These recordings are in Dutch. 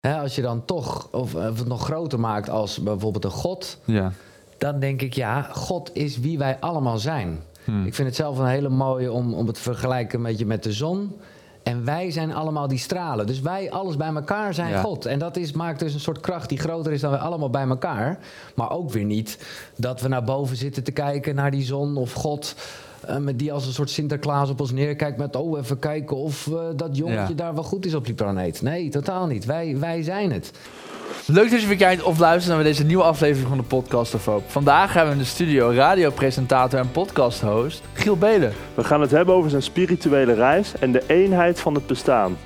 Hè, als je dan toch of, of het nog groter maakt als bijvoorbeeld een God, Ja. dan denk ik ja, God is wie wij allemaal zijn. Hmm. Ik vind het zelf een hele mooie om, om het te vergelijken een beetje met de zon. En wij zijn allemaal die stralen. Dus wij, alles bij elkaar, zijn Ja. God. En dat is, maakt dus een soort kracht die groter is dan wij allemaal bij elkaar. Maar ook weer niet dat we naar boven zitten te kijken naar die zon of God. Eh, met die als een soort Sinterklaas op ons neerkijkt met... oh, even kijken of eh, dat jongetje Ja. daar wel goed is op die planeet. Nee, totaal niet. Wij, wij zijn het. Leuk dat je weer kijkt of luistert naar deze nieuwe aflevering van de Podcast of Hope. Vandaag hebben we in de studio radiopresentator en podcast-host Giel Belen. We gaan het hebben over zijn spirituele reis en de eenheid van het bestaan.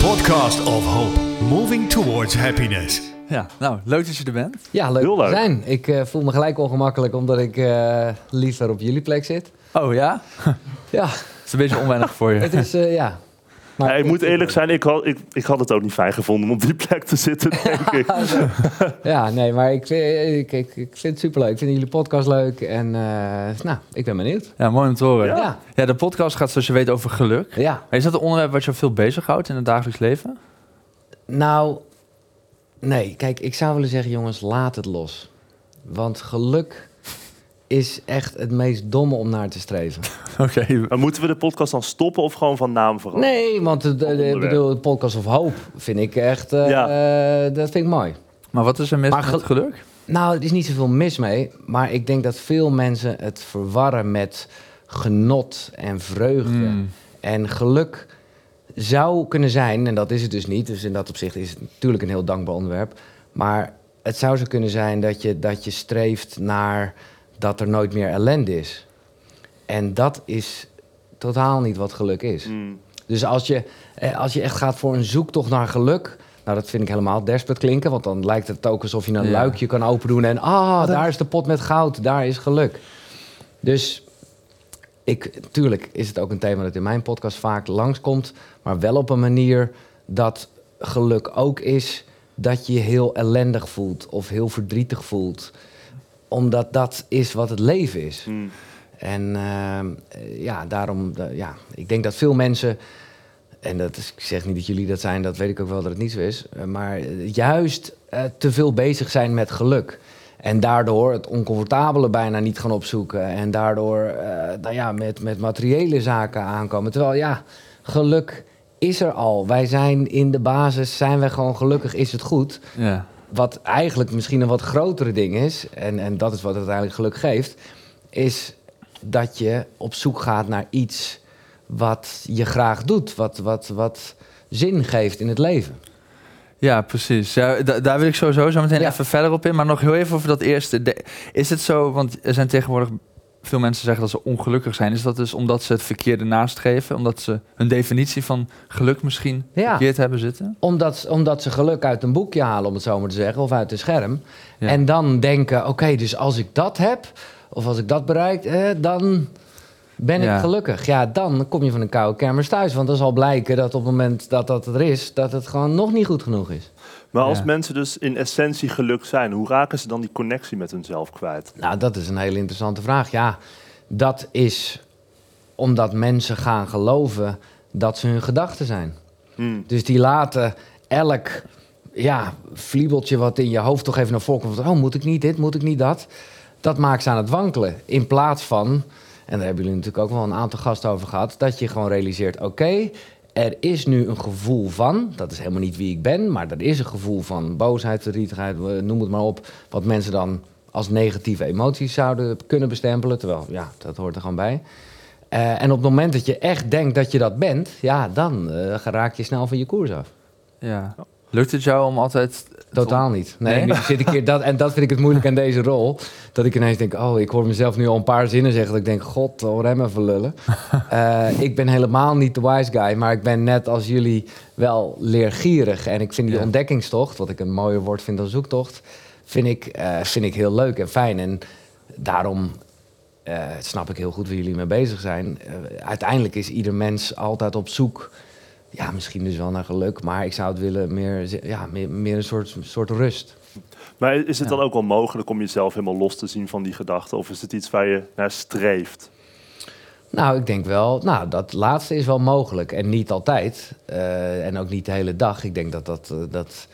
Podcast of Hope, moving towards happiness. Ja, nou, leuk dat je er bent. Ja, leuk, Heel leuk. te zijn. Ik eh, voel me gelijk ongemakkelijk omdat ik eh, liever op jullie plek zit. Oh ja? Ja, Het is een beetje onwennig voor je. het is, eh, ja. Maar Ja, ik moet eerlijk zijn, ik had, ik, ik had het ook niet fijn gevonden om op die plek te zitten, denk ik. Ja, nee, maar ik, vind- ik, ik, ik vind het superleuk. Ik vind jullie podcast leuk en eh, nou, ik ben benieuwd. Ja, mooi om te horen. Ja. Ja. ja. de podcast gaat zoals je weet over geluk. Is dat een onderwerp wat je veel bezighoudt in het dagelijks leven? Nou, nee, kijk, ik zou willen zeggen, jongens, laat het los. Want geluk is echt het meest domme om naar te streven. Oké. Maar moeten we de podcast dan stoppen of gewoon van naam veranderen? Nee, want de, de, bedoel, de podcast of hoop vind ik echt, eh, eh, dat vind ik mooi. Maar wat is er mis Maar met gel- geluk? Nou, er is niet zoveel mis mee. Maar ik denk dat veel mensen het verwarren met genot en vreugde. Mm. En geluk zou kunnen zijn, en dat is het dus niet. Dus in dat opzicht is het natuurlijk een heel dankbaar onderwerp. Maar het zou zo kunnen zijn dat je, dat je streeft naar dat er nooit meer ellende is. En dat is totaal niet wat geluk is. Hmm. Dus als je, eh, als je echt gaat voor een zoektocht naar geluk. Nou, dat vind ik helemaal desperate klinken. Want dan lijkt het ook alsof je een Ja. luikje kan open doen. En ah, daar is de pot met goud. Daar is geluk. Dus ik, tuurlijk is het ook een thema dat in mijn podcast vaak langskomt. Maar wel op een manier dat geluk ook is dat je je heel ellendig voelt. Of heel verdrietig voelt. Omdat dat is wat het leven is. Hmm. En ehm, eh, ja, daarom, ja, ik denk dat veel mensen, en dat is, ik zeg niet dat jullie dat zijn, dat weet ik ook wel dat het niet zo is, eh, maar juist eh, te veel bezig zijn met geluk. En daardoor het oncomfortabele bijna niet gaan opzoeken. En daardoor eh, nou ja, met, met materiële zaken aankomen. Terwijl ja, geluk is er al. Wij zijn in de basis, zijn wij gewoon gelukkig, is het goed. Ja. Wat eigenlijk misschien een wat grotere ding is, en, en dat is wat uiteindelijk geluk geeft, is dat je op zoek gaat naar iets wat je graag doet, wat, wat, wat zin geeft in het leven. Ja, precies. Ja, da- daar wil ik sowieso zo meteen Ja. even verder op in. Maar nog heel even over dat eerste. De- is het zo, want er zijn tegenwoordig veel mensen zeggen dat ze ongelukkig zijn. Is dat dus omdat ze het verkeerde nastreven? Omdat ze hun definitie van geluk misschien Ja. verkeerd hebben zitten? Omdat, omdat ze geluk uit een boekje halen, om het zo maar te zeggen, of uit een scherm. En dan denken, oké, dus als ik dat heb, of als ik dat bereik, eh, dan ben ik gelukkig. Ja, dan kom je van een koude kermis thuis. Want dan zal blijken dat op het moment dat dat er is, dat het gewoon nog niet goed genoeg is. Maar als Ja. mensen dus in essentie geluk zijn, hoe raken ze dan die connectie met hunzelf kwijt? Nou, dat is een hele interessante vraag. Ja, dat is omdat mensen gaan geloven dat ze hun gedachten zijn. Hmm. Dus die laten elk ja, vliebeltje wat in je hoofd toch even naar voren komt. van, Oh, moet ik niet dit, moet ik niet dat? Dat maakt ze aan het wankelen. In plaats van, en daar hebben jullie natuurlijk ook wel een aantal gasten over gehad, dat je gewoon realiseert: oké, er is nu een gevoel van, dat is helemaal niet wie ik ben, maar er is een gevoel van boosheid, verdrietigheid, eh, noem het maar op, wat mensen dan als negatieve emoties zouden kunnen bestempelen. Terwijl, ja, dat hoort er gewoon bij. Eh, en op het moment dat je echt denkt dat je dat bent, ja, dan eh, raak je snel van je koers af. Ja. Lukt het jou om altijd... Totaal niet. Nee, zit ik hier dat, en dat vind ik het moeilijk aan deze rol. Dat ik ineens denk, oh, ik hoor mezelf nu al een paar zinnen zeggen. Dat ik denk, god, hoor hem even lullen. Eh, ik ben helemaal niet de wise guy, maar ik ben net als jullie wel leergierig. En ik vind die Ja. ontdekkingstocht, wat ik een mooier woord vind dan zoektocht, vind ik, eh, vind ik heel leuk en fijn. En daarom eh, snap ik heel goed waar jullie mee bezig zijn. Uiteindelijk is ieder mens altijd op zoek ja, misschien dus wel naar geluk, maar ik zou het willen meer, ja, meer, meer een soort, soort rust. Maar is het Ja. dan ook wel mogelijk om jezelf helemaal los te zien van die gedachten? Of is het iets waar je naar streeft? Nou, ik denk wel, nou, dat laatste is wel mogelijk. En niet altijd. eh, en ook niet de hele dag. Ik denk dat dat, eh, dat,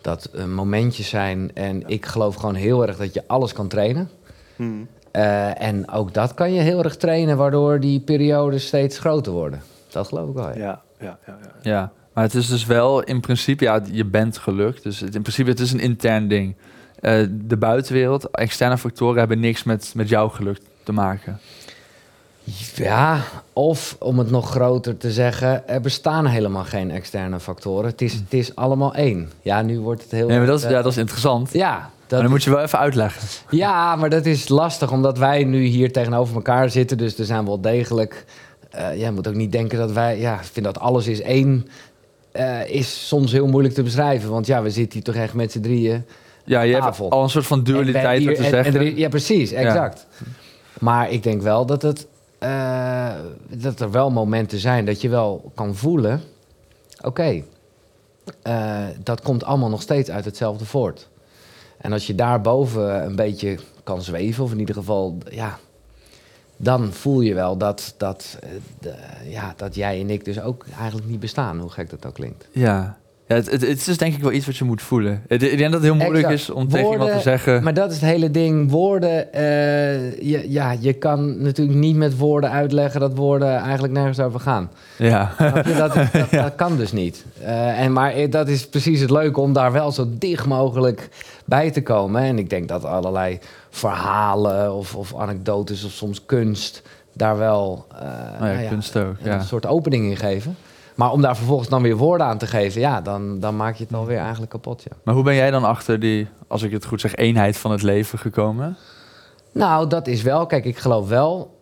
dat eh, momentjes zijn. En ik geloof gewoon heel erg dat je alles kan trainen. Hmm. Eh, en ook dat kan je heel erg trainen, waardoor die periodes steeds groter worden. Dat geloof ik wel. Ja. Ja, ja, ja. ja. Ja, maar het is dus wel in principe, ja, je bent gelukt. Dus het, in principe, het is een intern ding. Eh, de buitenwereld, externe factoren hebben niks met, met jouw geluk te maken. Ja, of om het nog groter te zeggen, er bestaan helemaal geen externe factoren. Het is, het is allemaal één. Ja, nu wordt het heel. Nee, maar dat is, ja, eh, dat is interessant. ja, maar dat dan moet je wel even uitleggen. Ja, maar dat is lastig, omdat wij nu hier tegenover elkaar zitten. Dus er zijn wel degelijk... eh je moet ook niet denken dat wij... Ja, ik vind dat alles is één... eh, is soms heel moeilijk te beschrijven. Want ja, we zitten hier toch echt met z'n drieën. Ja, je hebt al een soort van dualiteit te hier- en- en zeggen. ja, precies. Exact. Maar ik denk wel dat, het, eh, dat er wel momenten zijn dat je wel kan voelen... Oké, dat komt allemaal nog steeds uit hetzelfde voort. En als je daarboven een beetje kan zweven, of in ieder geval, ja, dan voel je wel dat, dat, eh, de- ja, dat jij en ik dus ook eigenlijk niet bestaan, hoe gek dat ook klinkt. Ja, ja het, het, het is denk ik wel iets wat je moet voelen. Het- Ik denk dat het heel moeilijk Exact. is om tegen iemand te zeggen... Maar dat is het hele ding. Woorden, eh, je, ja, je kan natuurlijk niet met woorden uitleggen dat woorden eigenlijk nergens over gaan. Ja? Dat, dat, dat kan dus niet. Eh, en, maar eh, dat is precies het leuke om daar wel zo dicht mogelijk bij te komen. En ik denk dat allerlei verhalen of, of anekdotes of soms kunst daar wel eh, nou ja, nou kunst ook. een soort opening in geven. Maar om daar vervolgens dan weer woorden aan te geven, ja, dan, dan maak je het alweer eigenlijk kapot. Ja. Maar hoe ben jij dan achter die, als ik het goed zeg, eenheid van het leven gekomen? Nou, dat is wel. Kijk, ik geloof wel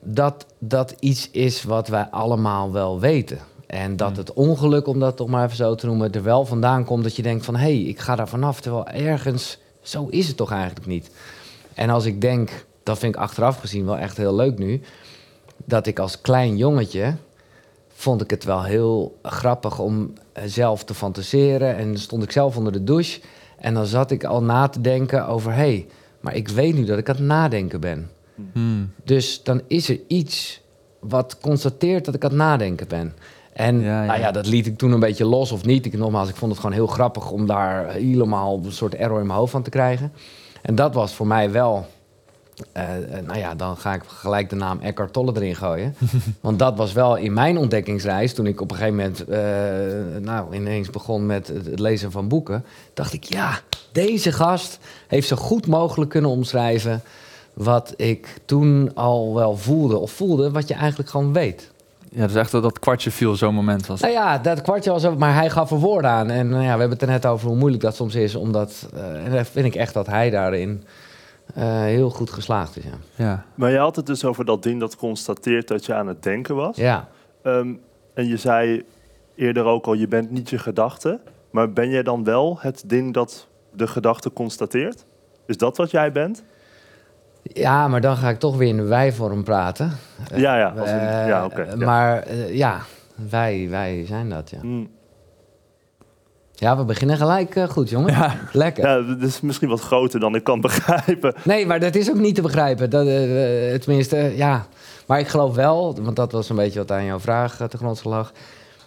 dat dat iets is wat wij allemaal wel weten. En dat Hmm. het ongeluk, om dat toch maar even zo te noemen, er wel vandaan komt dat je denkt van hé, hey, ik ga daar vanaf. Terwijl ergens, zo is het toch eigenlijk niet. En als ik denk, dat vind ik achteraf gezien wel echt heel leuk nu, dat ik als klein jongetje vond ik het wel heel grappig om zelf te fantaseren. En dan stond ik zelf onder de douche. En dan zat ik al na te denken over... hé, hey, maar ik weet nu dat ik aan het nadenken ben. Hmm. Dus dan is er iets wat constateert dat ik aan het nadenken ben. En Ja, ja. Nou ja, dat liet ik toen een beetje los of niet. Ik, nogmaals, ik vond het gewoon heel grappig om daar helemaal een soort error in mijn hoofd van te krijgen. En dat was voor mij wel... eh, eh, nou ja, dan ga ik gelijk de naam Eckhart Tolle erin gooien. Want dat was wel in mijn ontdekkingsreis... toen ik op een gegeven moment eh, nou, ineens begon met het, het lezen van boeken... dacht ik, ja, deze gast heeft zo goed mogelijk kunnen omschrijven... wat ik toen al wel voelde. Of voelde wat je eigenlijk gewoon weet. Ja, dus echt dat dat kwartje viel, zo'n moment was. Nou ja, dat kwartje was ook, maar hij gaf er woorden aan. En nou ja, we hebben het er net over hoe moeilijk dat soms is. Omdat, eh, en dan vind ik echt dat hij daarin eh, heel goed geslaagd is. Ja. Ja. Maar je had het dus over dat ding dat constateert dat je aan het denken was. ja. Ehm, en je zei eerder ook al, je bent niet je gedachte. Maar ben jij dan wel het ding dat de gedachte constateert? Is dat wat jij bent? Ja, maar dan ga ik toch weer in de wij-vorm praten. ja, ja. Als Eh, ja, oké. ja. Maar eh, ja, wij, wij zijn dat, ja. Hmm. Ja, we beginnen gelijk eh, goed, jongen. Ja. Lekker. Ja, dat is misschien wat groter dan ik kan begrijpen. Nee, maar dat is ook niet te begrijpen. Dat, eh, tenminste, ja. Maar ik geloof wel, want dat was een beetje wat aan jouw vraag te grondslag lag.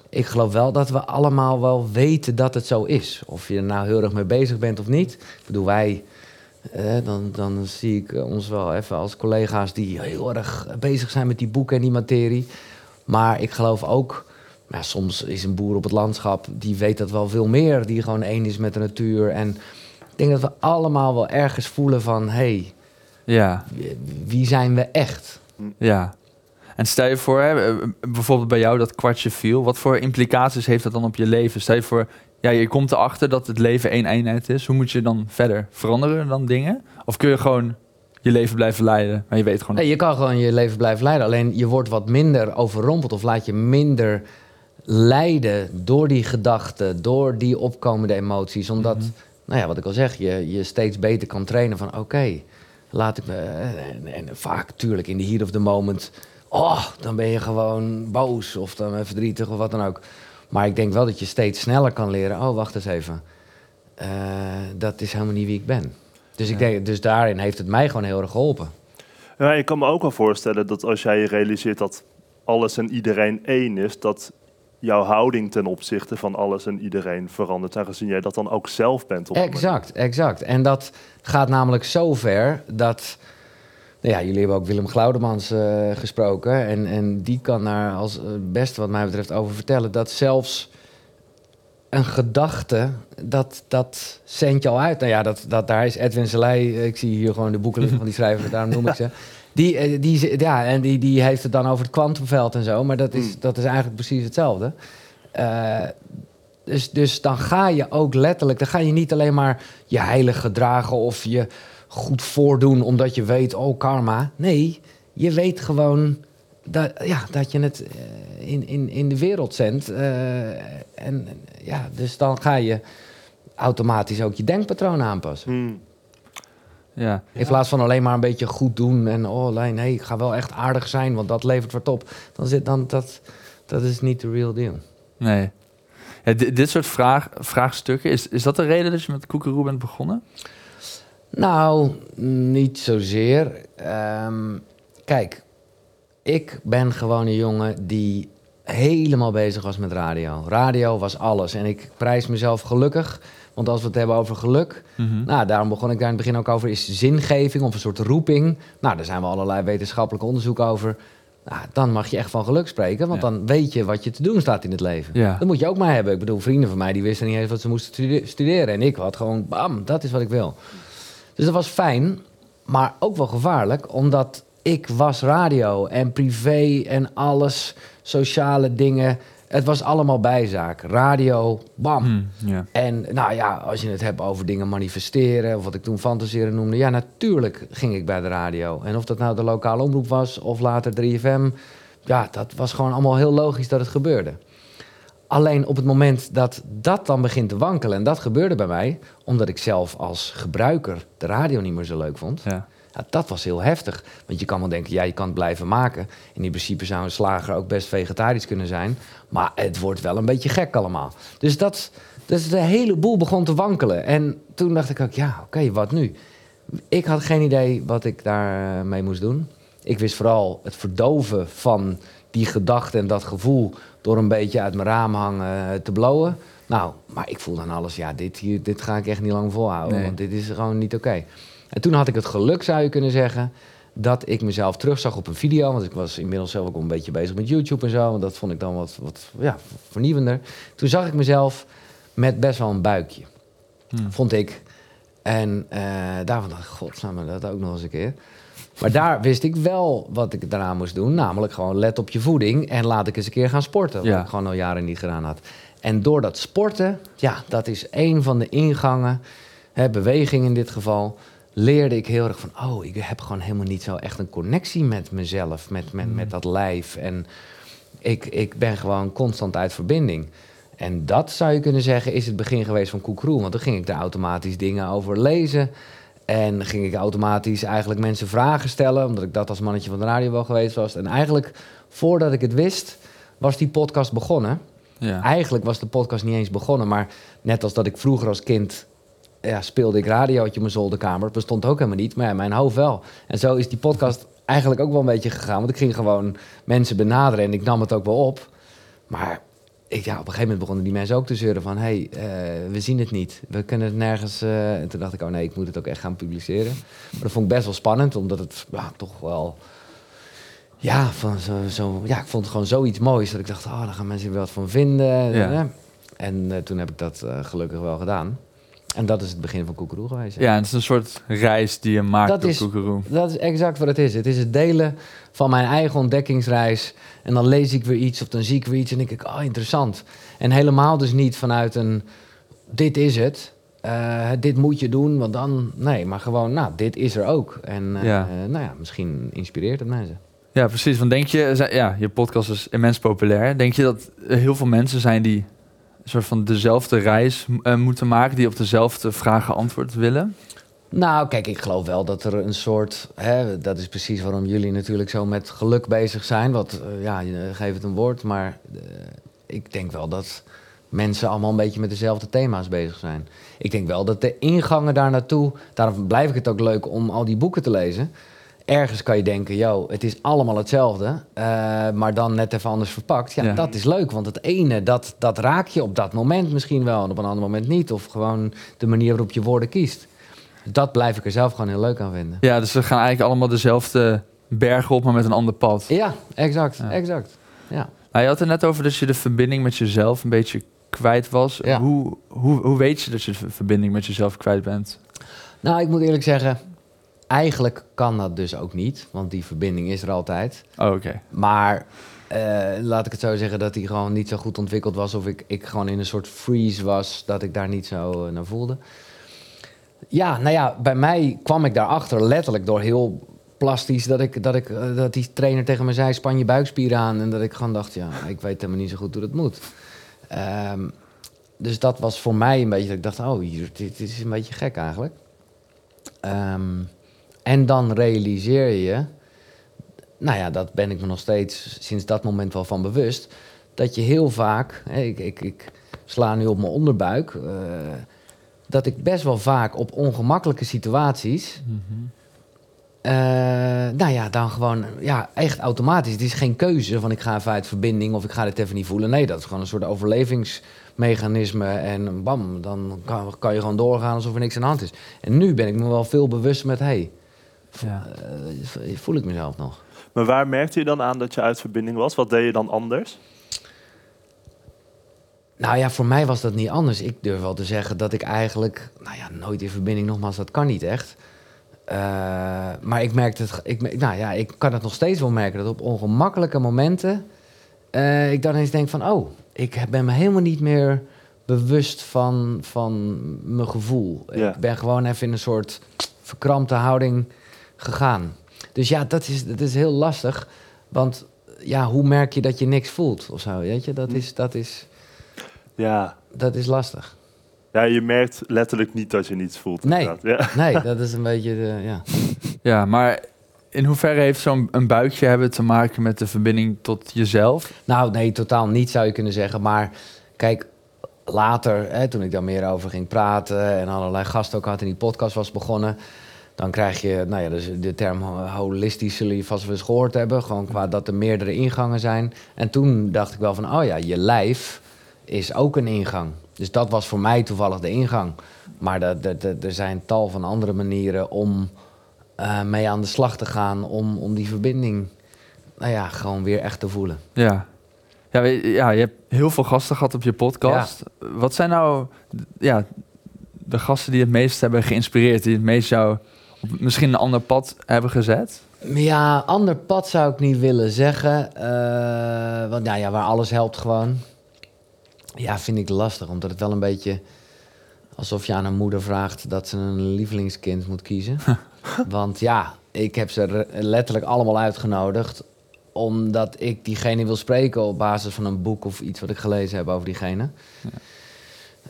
Ik geloof wel dat we allemaal wel weten dat het zo is. Of je er nou heel erg mee bezig bent of niet. Ik bedoel, wij, eh, dan, dan zie ik eh, ons wel even als collega's die heel erg bezig zijn met die boeken en die materie. Maar ik geloof ook, ja, soms is een boer op het landschap, die weet dat wel veel meer. Die gewoon één is met de natuur. En ik denk dat we allemaal wel ergens voelen van, hé, hey, Ja. wie zijn we echt? Ja. En stel je voor, hè, eh, bijvoorbeeld bij jou dat kwartje viel. Wat voor implicaties heeft dat dan op je leven? Stel je voor, ja, je komt erachter dat het leven één eenheid is. Hoe moet je dan verder? Veranderen dan dingen? Of kun je gewoon je leven blijven leiden? Maar je weet gewoon... Nee, je kan gewoon je leven blijven leiden. Alleen je wordt wat minder overrompeld of laat je minder leiden door die gedachten, door die opkomende emoties. Omdat, nou ja, wat ik al zeg, je, je steeds beter kan trainen van oké, laat ik me. En, en vaak, tuurlijk, in de heat of the moment. Oh, dan ben je gewoon boos of dan ben je verdrietig of wat dan ook. Maar ik denk wel dat je steeds sneller kan leren. Oh, wacht eens even. Eh, dat is helemaal niet wie ik ben. Dus, ik denk, dus daarin heeft het mij gewoon heel erg geholpen. Ja, ik kan me ook wel voorstellen dat als jij je realiseert dat alles en iedereen één is, dat jouw houding ten opzichte van alles en iedereen verandert, aangezien jij dat dan ook zelf bent. Op Exact, exact. En dat gaat namelijk zo ver dat... Nou ja, jullie hebben ook Willem Glaudemans eh, gesproken. En, en die kan daar als het beste wat mij betreft over vertellen... dat zelfs een gedachte, dat, dat zendt je al uit. Nou ja, dat, dat, daar is Edwin Selei... Ik zie hier gewoon de boeken van die schrijver, daarom noem ik ze. Die, eh, die, ja, en die, die heeft het dan over het kwantumveld en zo. Maar dat is, Hmm. dat is eigenlijk precies hetzelfde. Eh, dus, dus dan ga je ook letterlijk, dan ga je niet alleen maar je heilig gedragen of je goed voordoen omdat je weet, oh karma. Nee, je weet gewoon dat, ja, dat je het eh, in, in, in de wereld zendt. Eh, en ja, dus dan ga je automatisch ook je denkpatroon aanpassen. Hmm. Ja. In plaats van alleen maar een beetje goed doen en oh nee, nee, ik ga wel echt aardig zijn, want dat levert wat op. Dan zit dan dat, dat is niet de real deal. Nee. Ja, di- dit soort vraag, vraagstukken, is, is dat de reden dat je met Koekeroe bent begonnen? Nou, niet zozeer. Ehm, kijk, ik ben gewoon een jongen die helemaal bezig was met radio. Radio was alles en ik prijs mezelf gelukkig. Want als we het hebben over geluk, nou, daarom begon ik daar in het begin ook over, is zingeving of een soort roeping. Nou, daar zijn we allerlei wetenschappelijke onderzoek over. Nou, dan mag je echt van geluk spreken, want Ja. dan weet je wat je te doen staat in het leven. Ja. Dat moet je ook maar hebben. Ik bedoel, vrienden van mij die wisten niet eens wat ze moesten stude- studeren. En ik had gewoon, bam, dat is wat ik wil. Dus dat was fijn, maar ook wel gevaarlijk, omdat ik was radio en privé en alles, sociale dingen. Het was allemaal bijzaak. Radio, bam. Hm, ja. En nou ja, als je het hebt over dingen manifesteren, of wat ik toen fantaseren noemde, ja, natuurlijk ging ik bij de radio. En of dat nou de lokale omroep was of later 3FM, ja, dat was gewoon allemaal heel logisch dat het gebeurde. Alleen op het moment dat dat dan begint te wankelen, en dat gebeurde bij mij, omdat ik zelf als gebruiker de radio niet meer zo leuk vond. Ja. Ja, dat was heel heftig. Want je kan wel denken, ja, je kan het blijven maken. En in principe zou een slager ook best vegetarisch kunnen zijn. Maar het wordt wel een beetje gek allemaal. Dus, dat, dus de hele boel begon te wankelen. En toen dacht ik ook, ja, oké, wat nu? Ik had geen idee wat ik daarmee mee moest doen. Ik wist vooral het verdoven van die gedachte en dat gevoel... door een beetje uit mijn raam hangen eh, te blowen. Nou, maar ik voel dan alles, ja, dit, hier, dit ga ik echt niet lang volhouden. Nee. Want dit is gewoon niet oké. En toen had ik het geluk, zou je kunnen zeggen, dat ik mezelf terugzag op een video. Want ik was inmiddels zelf ook een beetje bezig met YouTube en zo. Want dat vond ik dan wat, wat ja, vernieuwender. Toen zag ik mezelf met best wel een buikje, Hm. vond ik. En eh, daarvan dacht ik, godsamme, dat ook nog eens een keer. Maar daar wist ik wel wat ik daaraan moest doen. Namelijk gewoon let op je voeding en laat ik eens een keer gaan sporten. Wat Ja. ik gewoon al jaren niet gedaan had. En door dat sporten, ja, dat is een van de ingangen, hè, beweging in dit geval, leerde ik heel erg van, oh, ik heb gewoon helemaal niet zo echt een connectie met mezelf, met, met, met dat lijf. En ik, ik ben gewoon constant uit verbinding. En dat zou je kunnen zeggen is het begin geweest van Koekroe. Want dan ging ik daar automatisch dingen over lezen. En ging ik automatisch eigenlijk mensen vragen stellen. Omdat ik dat als mannetje van de radio wel geweest was. En eigenlijk, voordat ik het wist, was die podcast begonnen. Ja. Eigenlijk was de podcast niet eens begonnen. Maar net als dat ik vroeger als kind ja, speelde ik radiootje op mijn zolderkamer. Dat bestond ook helemaal niet, maar ja, mijn hoofd wel. En zo is die podcast eigenlijk ook wel een beetje gegaan. Want ik ging gewoon mensen benaderen en ik nam het ook wel op. Maar ik, ja, op een gegeven moment begonnen die mensen ook te zeuren van... hé, hey, eh, we zien het niet. We kunnen het nergens... eh, En toen dacht ik, oh nee, ik moet het ook echt gaan publiceren. Maar dat vond ik best wel spannend, omdat het ja, toch wel... Ja, van zo, zo, ja, ik vond het gewoon zoiets moois. Dat ik dacht, oh, daar gaan mensen weer wat van vinden. Ja. En eh, toen heb ik dat gelukkig wel gedaan. En dat is het begin van Koekeroe geweest. ja, het is een soort reis die je maakt Dat door is- Koekeroe. Dat is exact wat het is. Het is het delen van mijn eigen ontdekkingsreis. En dan lees ik weer iets of dan zie ik weer iets en denk ik, oh, interessant. En helemaal dus niet vanuit een, dit is het. eh, dit moet je doen, want dan... Nee, maar gewoon, nou, dit is er ook. En eh, Ja. nou ja, misschien inspireert het mensen. Ja, precies. Want denk je, ja, je podcast is immens populair. Denk je dat er heel veel mensen zijn die een soort van dezelfde reis eh, moeten maken, die op dezelfde vragen antwoord willen? Nou, kijk, ik geloof wel dat er een soort... Hè, dat is precies waarom jullie natuurlijk zo met geluk bezig zijn. Wat, eh, ja, je geeft het een woord, maar eh, ik denk wel dat mensen allemaal een beetje met dezelfde thema's bezig zijn. Ik denk wel dat de ingangen daar naartoe... Daarom blijf ik het ook leuk om al die boeken te lezen. Ergens kan je denken, yo, het is allemaal hetzelfde, eh, maar dan net even anders verpakt. Ja, Ja. dat is leuk, want het ene, dat, dat raak je op dat moment misschien wel, en op een ander moment niet. Of gewoon de manier waarop je woorden kiest. Dat blijf ik er zelf gewoon heel leuk aan vinden. Ja, dus we gaan eigenlijk allemaal dezelfde bergen op, maar met een ander pad. Ja, exact, Ja. exact. Ja. Nou, je had het net over dat je de verbinding met jezelf een beetje kwijt was. Ja. Hoe, hoe, hoe weet je dat je de verbinding met jezelf kwijt bent? Nou, ik moet eerlijk zeggen, eigenlijk kan dat dus ook niet, want die verbinding is er altijd. Oh, oké. Maar eh, laat ik het zo zeggen dat die gewoon niet zo goed ontwikkeld was. Of ik, ik gewoon in een soort freeze was dat ik daar niet zo eh, naar voelde. Ja, nou ja, bij mij kwam ik daarachter letterlijk door heel plastisch dat, ik, dat, ik, eh, dat die trainer tegen me zei: span je buikspieren aan. En dat ik gewoon dacht: ja, ik weet helemaal niet zo goed hoe dat moet. Ehm, dus dat was voor mij een beetje dat ik dacht: oh, hier, dit, dit is een beetje gek eigenlijk. Ehm, en dan realiseer je nou ja, dat ben ik me nog steeds sinds dat moment wel van bewust. Dat je heel vaak, ik, ik, ik sla nu op mijn onderbuik, eh, dat ik best wel vaak op ongemakkelijke situaties, eh, nou ja, dan gewoon, ja, echt automatisch. Het is geen keuze van ik ga even uit verbinding of ik ga dit even niet voelen. Nee, dat is gewoon een soort overlevingsmechanisme en bam, dan kan, kan je gewoon doorgaan alsof er niks aan de hand is. En nu ben ik me wel veel bewust met, hé, Ja. hey, voel ik mezelf nog? Maar waar merkte je dan aan dat je uit verbinding was? Wat deed je dan anders? Nou ja, voor mij was dat niet anders. Ik durf wel te zeggen dat ik eigenlijk, nou ja, nooit in verbinding, nogmaals, dat kan niet echt. Eh, maar ik merkte het, ik, nou ja, ik kan het nog steeds wel merken dat op ongemakkelijke momenten eh, ik dan eens denk van, oh, ik ben me helemaal niet meer bewust van, van mijn gevoel. Ja. Ik ben gewoon even in een soort verkrampte houding gegaan. Dus ja, dat is, dat is heel lastig. Want ja, hoe merk je dat je niks voelt of zo, weet je? Dat is, dat is, Ja. dat is lastig. ja, je merkt letterlijk niet dat je niets voelt. Nee. Ja. Nee, dat is een beetje, de, ja. Ja, maar in hoeverre heeft zo'n een buikje hebben te maken met de verbinding tot jezelf? Nou, nee, totaal niet zou je kunnen zeggen. Maar kijk, later, hè, toen ik daar meer over ging praten en allerlei gasten ook had in die podcast was begonnen, dan krijg je, nou ja, dus de term ho- holistisch zullen je vast wel eens gehoord hebben, gewoon qua dat er meerdere ingangen zijn. En toen dacht ik wel van, oh ja, je lijf is ook een ingang. Dus dat was voor mij toevallig de ingang. Maar dat- dat- dat- er zijn tal van andere manieren om eh, mee aan de slag te gaan, om, om die verbinding, nou ja, gewoon weer echt te voelen. Ja. Ja, ja, je hebt heel veel gasten gehad op je podcast. Wat zijn nou ja, de gasten die het meest hebben geïnspireerd, die het meest jou op misschien een ander pad hebben gezet? Ja, ander pad zou ik niet willen zeggen. eh, want nou ja, waar alles helpt gewoon. Ja, vind ik lastig, omdat het wel een beetje alsof je aan een moeder vraagt dat ze een lievelingskind moet kiezen. want ja, ik heb ze letterlijk allemaal uitgenodigd omdat ik diegene wil spreken op basis van een boek of iets wat ik gelezen heb over diegene.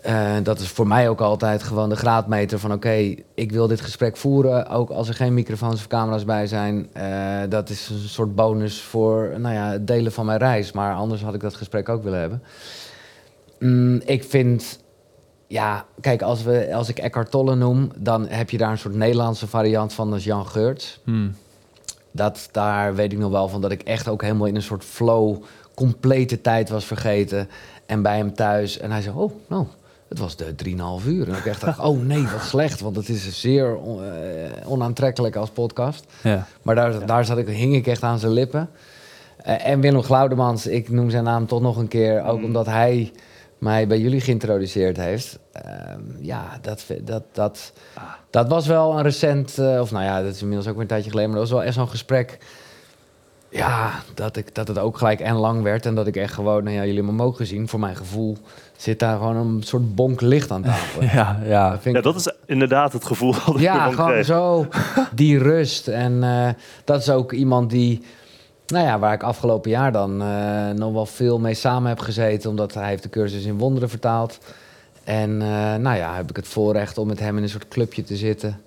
Eh, dat is voor mij ook altijd gewoon de graadmeter van oké, ik wil dit gesprek voeren, ook als er geen microfoons of camera's bij zijn. Eh, dat is een soort bonus voor nou ja, het delen van mijn reis, maar anders had ik dat gesprek ook willen hebben. Mm, ik vind, ja, kijk, als, we, als ik Eckhart Tolle noem, dan heb je daar een soort Nederlandse variant van, dat is Jan Geurts. Hmm. Dat, daar weet ik nog wel van dat ik echt ook helemaal in een soort flow complete tijd was vergeten. En bij hem thuis. En hij zei, oh, nou, het was de 3,5 uur. En ik echt dacht, oh nee, wat slecht. Want het is zeer on- eh, onaantrekkelijk als podcast. Ja. Maar daar, daar zat ik, hing ik echt aan zijn lippen. Eh, en Willem Glaudemans, ik noem zijn naam toch nog een keer. Ook Mm. omdat hij mij bij jullie geïntroduceerd heeft. Ehm, ja, dat, dat, dat, dat was wel een recent... eh, of nou ja, dat is inmiddels ook weer een tijdje geleden. Maar dat was wel echt zo'n gesprek... Ja, dat, ik, dat het ook gelijk en lang werd. En dat ik echt gewoon, nou ja, jullie hebben hem ook gezien. Voor mijn gevoel zit daar gewoon een soort bonk licht aan tafel. Ja, ja. Dat vind ja, ik- dat is inderdaad het gevoel dat ik ja, ervan gewoon kreeg. zo die rust. En eh, dat is ook iemand die, nou ja, waar ik afgelopen jaar dan eh, nog wel veel mee samen heb gezeten, omdat hij heeft de cursus in wonderen vertaald. En eh, nou ja, heb ik het voorrecht om met hem in een soort clubje te zitten,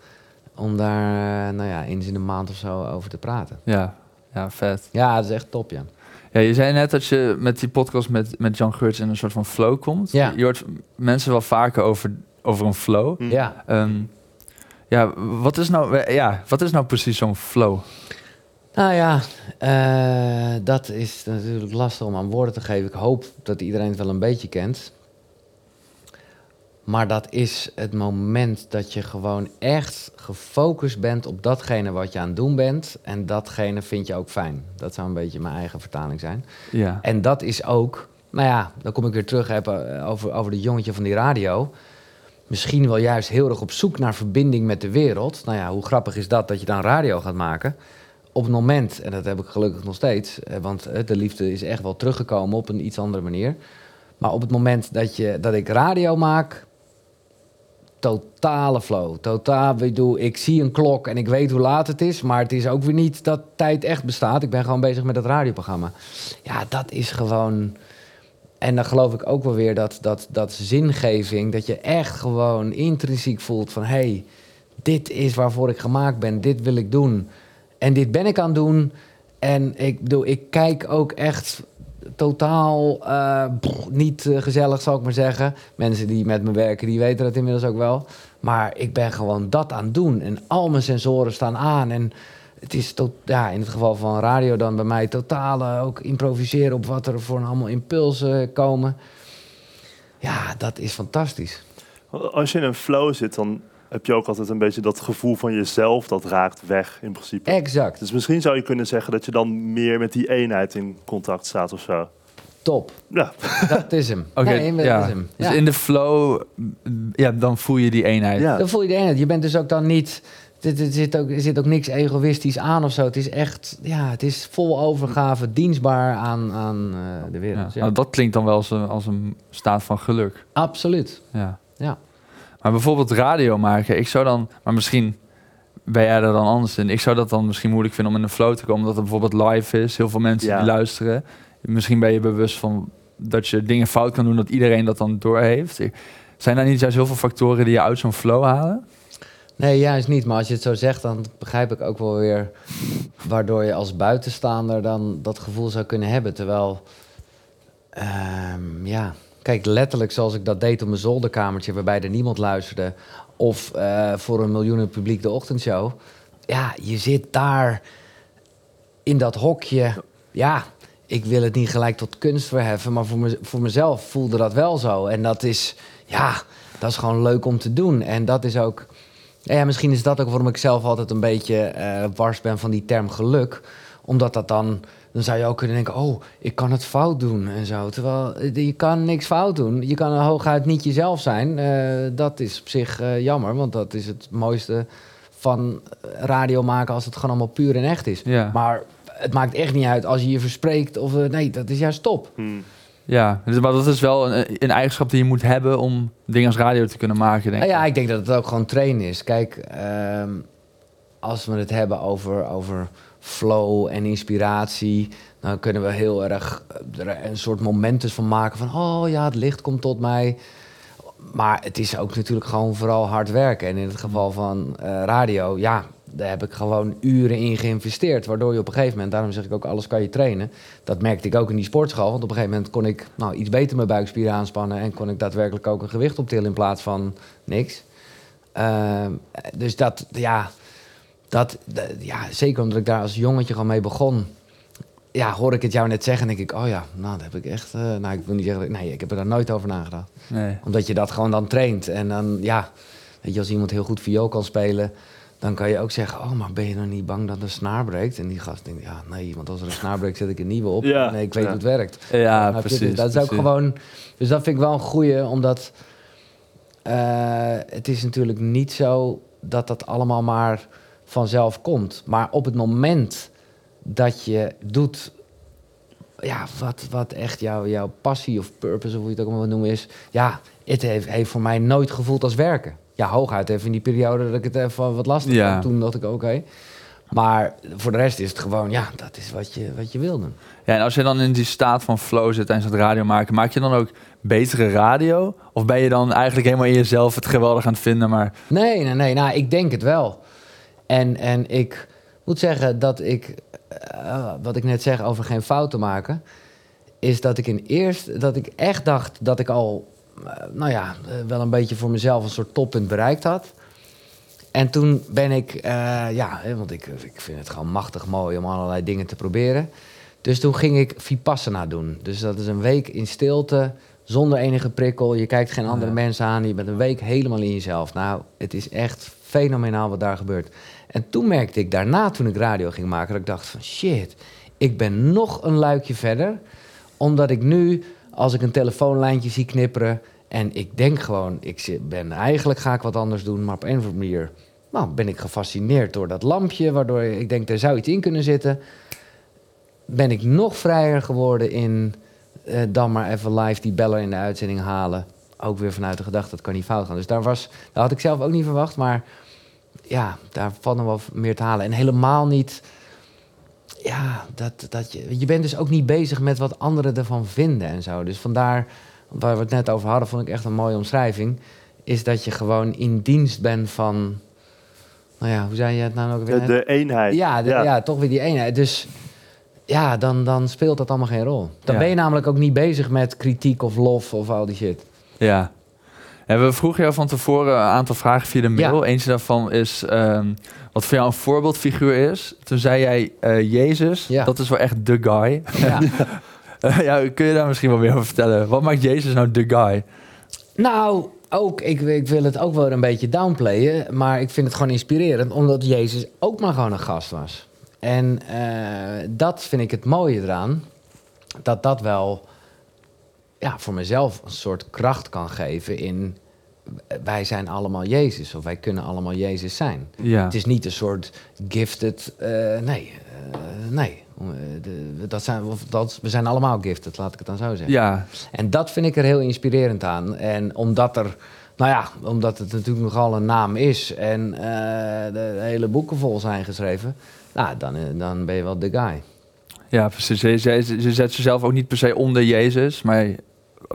om daar, nou ja, eens in de maand of zo over te praten. Ja, ja, vet. Ja, dat is echt top, ja. Ja, je zei net dat je met die podcast met, met Jan Geurts in een soort van flow komt. Ja. Je hoort mensen wel vaker over, over een flow. Hm. Ja, Ehm, Ja, wat is nou, ja, wat is nou precies zo'n flow? Nou ja, eh, dat is natuurlijk lastig om aan woorden te geven. Ik hoop dat iedereen het wel een beetje kent. Maar dat is het moment dat je gewoon echt gefocust bent op datgene wat je aan het doen bent. En datgene vind je ook fijn. Dat zou een beetje mijn eigen vertaling zijn. Ja. En dat is ook, nou ja, dan kom ik weer terug hebben over, over het jongetje van die radio. Misschien wel juist heel erg op zoek naar verbinding met de wereld. Nou ja, hoe grappig is dat dat je dan radio gaat maken? Op het moment, en dat heb ik gelukkig nog steeds, eh, want eh, de liefde is echt wel teruggekomen op een iets andere manier. Maar op het moment dat, je, dat ik radio maak, totale flow. Totaal, ik, bedoel, ik zie een klok en ik weet hoe laat het is, maar het is ook weer niet dat tijd echt bestaat. Ik ben gewoon bezig met dat radioprogramma. Ja, dat is gewoon. En dan geloof ik ook wel weer dat, dat, dat zingeving, dat je echt gewoon intrinsiek voelt van hé, hey, dit is waarvoor ik gemaakt ben, dit wil ik doen. En dit ben ik aan het doen. En ik bedoel, ik kijk ook echt totaal uh, niet uh, gezellig, zal ik maar zeggen. Mensen die met me werken, die weten dat inmiddels ook wel. Maar ik ben gewoon dat aan het doen. En al mijn sensoren staan aan. En het is tot, ja, in het geval van radio dan bij mij totaal uh, ook improviseren op wat er voor een allemaal impulsen komen. Ja, dat is fantastisch. Als je in een flow zit, dan heb je ook altijd een beetje dat gevoel van jezelf, dat raakt weg in principe. Exact. Dus misschien zou je kunnen zeggen dat je dan meer met die eenheid in contact staat of zo. Top. Ja. Dat is hem. Oké, nee, ja. Dus Ja. in de flow, ja, dan voel je die eenheid. Ja. Dan voel je de eenheid. Je bent dus ook dan niet... Er, zit ook, er zit ook niks egoïstisch aan of zo. Het is echt... Ja, het is vol overgave, dienstbaar aan, aan eh, de Ja. wereld. Ja. Nou, dat klinkt dan wel als een, als een staat van geluk. Absoluut. Ja. Ja. Maar bijvoorbeeld radio maken, ik zou dan, maar misschien ben jij er dan anders in. Ik zou dat dan misschien moeilijk vinden om in een flow te komen, omdat het bijvoorbeeld live is, heel veel mensen Ja. die luisteren. Misschien ben je bewust van dat je dingen fout kan doen, dat iedereen dat dan doorheeft. Zijn daar niet juist heel veel factoren die je uit zo'n flow halen? Nee, juist niet. Maar als je het zo zegt, dan begrijp ik ook wel weer... waardoor je als buitenstaander dan dat gevoel zou kunnen hebben. Terwijl, ehm, ja... Kijk, letterlijk zoals ik dat deed op mijn zolderkamertje... waarbij er niemand luisterde... of eh, voor een miljoenen publiek de ochtendshow... ja, je zit daar in dat hokje... ja, ik wil het niet gelijk tot kunst verheffen... maar voor, me, voor mezelf voelde dat wel zo. En dat is, ja, dat is gewoon leuk om te doen. En dat is ook... Ja, misschien is dat ook waarom ik zelf altijd een beetje eh, wars ben van die term geluk. Omdat dat dan... Dan zou je ook kunnen denken, oh, ik kan het fout doen en zo. Terwijl eh, je kan niks fout doen. Je kan hooguit niet jezelf zijn. Eh, dat is op zich eh, jammer, want dat is het mooiste van radio maken... als het gewoon allemaal puur en echt is. Ja. Maar het maakt echt niet uit als je je verspreekt of... nee, dat is juist top. Hmm. Ja, dus- maar dat is wel een, een eigenschap die je moet hebben om dingen als radio te kunnen maken, denk Nou ik. ja, ik denk dat het ook gewoon trainen is. Kijk, ehm, als we het hebben over, over flow en inspiratie, dan kunnen we heel erg eh, een soort momentus van maken van, oh ja, het licht komt tot mij. Maar het is ook natuurlijk gewoon vooral hard werken. En in het geval van eh, radio, ja, daar heb ik gewoon uren in geïnvesteerd. Waardoor je op een gegeven moment, daarom zeg ik ook, alles kan je trainen. Dat merkte ik ook in die sportschool. Want op een gegeven moment kon ik nou, iets beter mijn buikspieren aanspannen. En kon ik daadwerkelijk ook een gewicht optillen in plaats van niks. Ehm, dus dat, ja, dat, dat- ja, zeker omdat ik daar als jongetje gewoon mee begon. Ja, hoor ik het jou net zeggen en denk ik, oh ja, nou, dat heb ik echt... eh, nou, ik wil niet zeggen, nee, ik heb er daar nooit over nagedacht Nee. omdat je dat gewoon dan traint. En dan, ja, weet je, als iemand heel goed viool kan spelen... dan kan je ook zeggen, oh, maar ben je dan niet bang dat een snaar breekt? En die gast denkt, ja, nee, want als er een snaar breekt, zet ik een nieuwe op. Ja. Nee, ik weet Ja. hoe het werkt. Ja, je? precies. Dus dat is ook gewoon... Dus dat vind ik wel een goeie, omdat... eh, het is natuurlijk niet zo dat dat allemaal maar vanzelf komt. Maar op het moment dat je doet... Ja, wat, wat echt jouw jouw passie of purpose, of hoe je het ook maar wil noemen, is... Ja, het heeft, heeft voor mij nooit gevoeld als werken. Ja, hooguit even in die periode dat ik het even wat lastig Ja. vond. Toen dacht ik, oké. Maar voor de rest is het gewoon, ja, dat is wat je, wat je wil doen. Ja, en als je dan in die staat van flow zit tijdens het radio maken, maak je dan ook betere radio? Of ben je dan eigenlijk helemaal in jezelf het geweldig aan het vinden, maar... Nee, nee, nee. Nou, ik denk het wel. En, en ik moet zeggen dat ik, eh, wat ik net zeg over geen fouten maken, is dat ik in eerst, dat ik echt dacht dat ik al, eh, nou ja, eh, wel een beetje voor mezelf een soort toppunt bereikt had. En toen ben ik, ja, want ik, ik vind het gewoon machtig mooi om allerlei dingen te proberen. Dus toen ging ik Vipassana doen. Dus dat is een week in stilte, zonder enige prikkel. Je kijkt geen andere Ja. mensen aan. Je bent een week helemaal in jezelf. Nou, het is echt fenomenaal wat daar gebeurt. En toen merkte ik daarna, toen ik radio ging maken, dat ik dacht van shit, ik ben nog een luikje verder. Omdat ik nu, als ik een telefoonlijntje zie knipperen en ik denk gewoon, ik ben eigenlijk ga ik wat anders doen, maar op een of andere manier nou, ben ik gefascineerd door dat lampje, waardoor ik denk, er zou iets in kunnen zitten. Ben ik nog vrijer geworden in eh, dan maar even live die beller in de uitzending halen. Ook weer vanuit de gedachte, dat kan niet fout gaan. Dus daar, was, dat had ik zelf ook niet verwacht, maar ja, daar valt nog wel meer te halen. En helemaal niet, ja, dat, dat je, je bent dus ook niet bezig met wat anderen ervan vinden en zo. Dus vandaar, waar we het net over hadden, vond ik echt een mooie omschrijving. Is dat je gewoon in dienst bent van, nou ja, hoe zei je het nou ook weer? De, de eenheid. Ja, de- ja. toch weer die eenheid. Dus ja, dan, dan speelt dat allemaal geen rol. Dan Ja. ben je namelijk ook niet bezig met kritiek of lof of al die shit. Ja. En we vroegen jou van tevoren een aantal vragen via de mail. Ja. Eentje daarvan is ehm, wat voor jou een voorbeeldfiguur is. Toen zei jij eh, Jezus, Ja. dat is wel echt de guy. Ja. Eh, ja, kun je daar misschien wel meer over vertellen? Wat maakt Jezus nou de guy? nou, ook, ik, ik wil het ook wel een beetje downplayen, maar ik vind het gewoon inspirerend, omdat Jezus ook maar gewoon een gast was. En eh, dat vind ik het mooie eraan, dat dat wel ja, voor mezelf een soort kracht kan geven in wij zijn allemaal Jezus of wij kunnen allemaal Jezus zijn. Ja. Het is niet een soort gifted. eh, nee, eh, nee. Eh, de- dat zijn, of dat, we zijn allemaal gifted, laat ik het dan zo zeggen. Ja, En dat vind ik er heel inspirerend aan. En omdat er, nou ja, omdat het natuurlijk nogal een naam is en de hele boeken vol zijn geschreven, nou, dan, dan ben je wel de guy. ja precies. Je, je, je zet jezelf ook niet per se onder Jezus, maar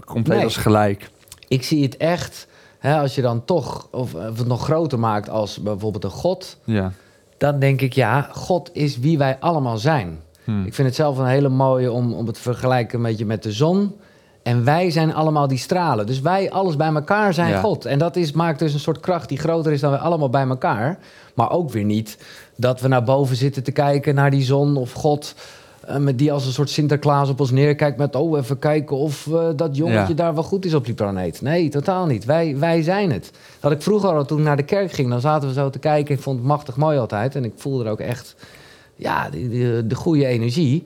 compleet Nee. als gelijk. Ik zie het echt, hè, als je dan toch, of, of het nog groter maakt als bijvoorbeeld een God, Ja. dan denk ik, ja, God is wie wij allemaal zijn. Hm. Ik vind het zelf een hele mooie om, om het te vergelijken een beetje met de zon. En wij zijn allemaal die stralen. Dus wij, alles bij elkaar, zijn Ja. God. En dat is, maakt dus een soort kracht die groter is dan wij allemaal bij elkaar. Maar ook weer niet dat we naar boven zitten te kijken naar die zon of God. Eh, met die als een soort Sinterklaas op ons neerkijkt met... oh, even kijken of eh, dat jongetje Ja. daar wel goed is op die planeet. Nee, totaal niet. Wij, wij zijn het. Dat ik vroeger al, toen ik naar de kerk ging... dan zaten we zo te kijken. Ik vond het machtig mooi altijd. En ik voelde er ook echt ja, die- de goede energie.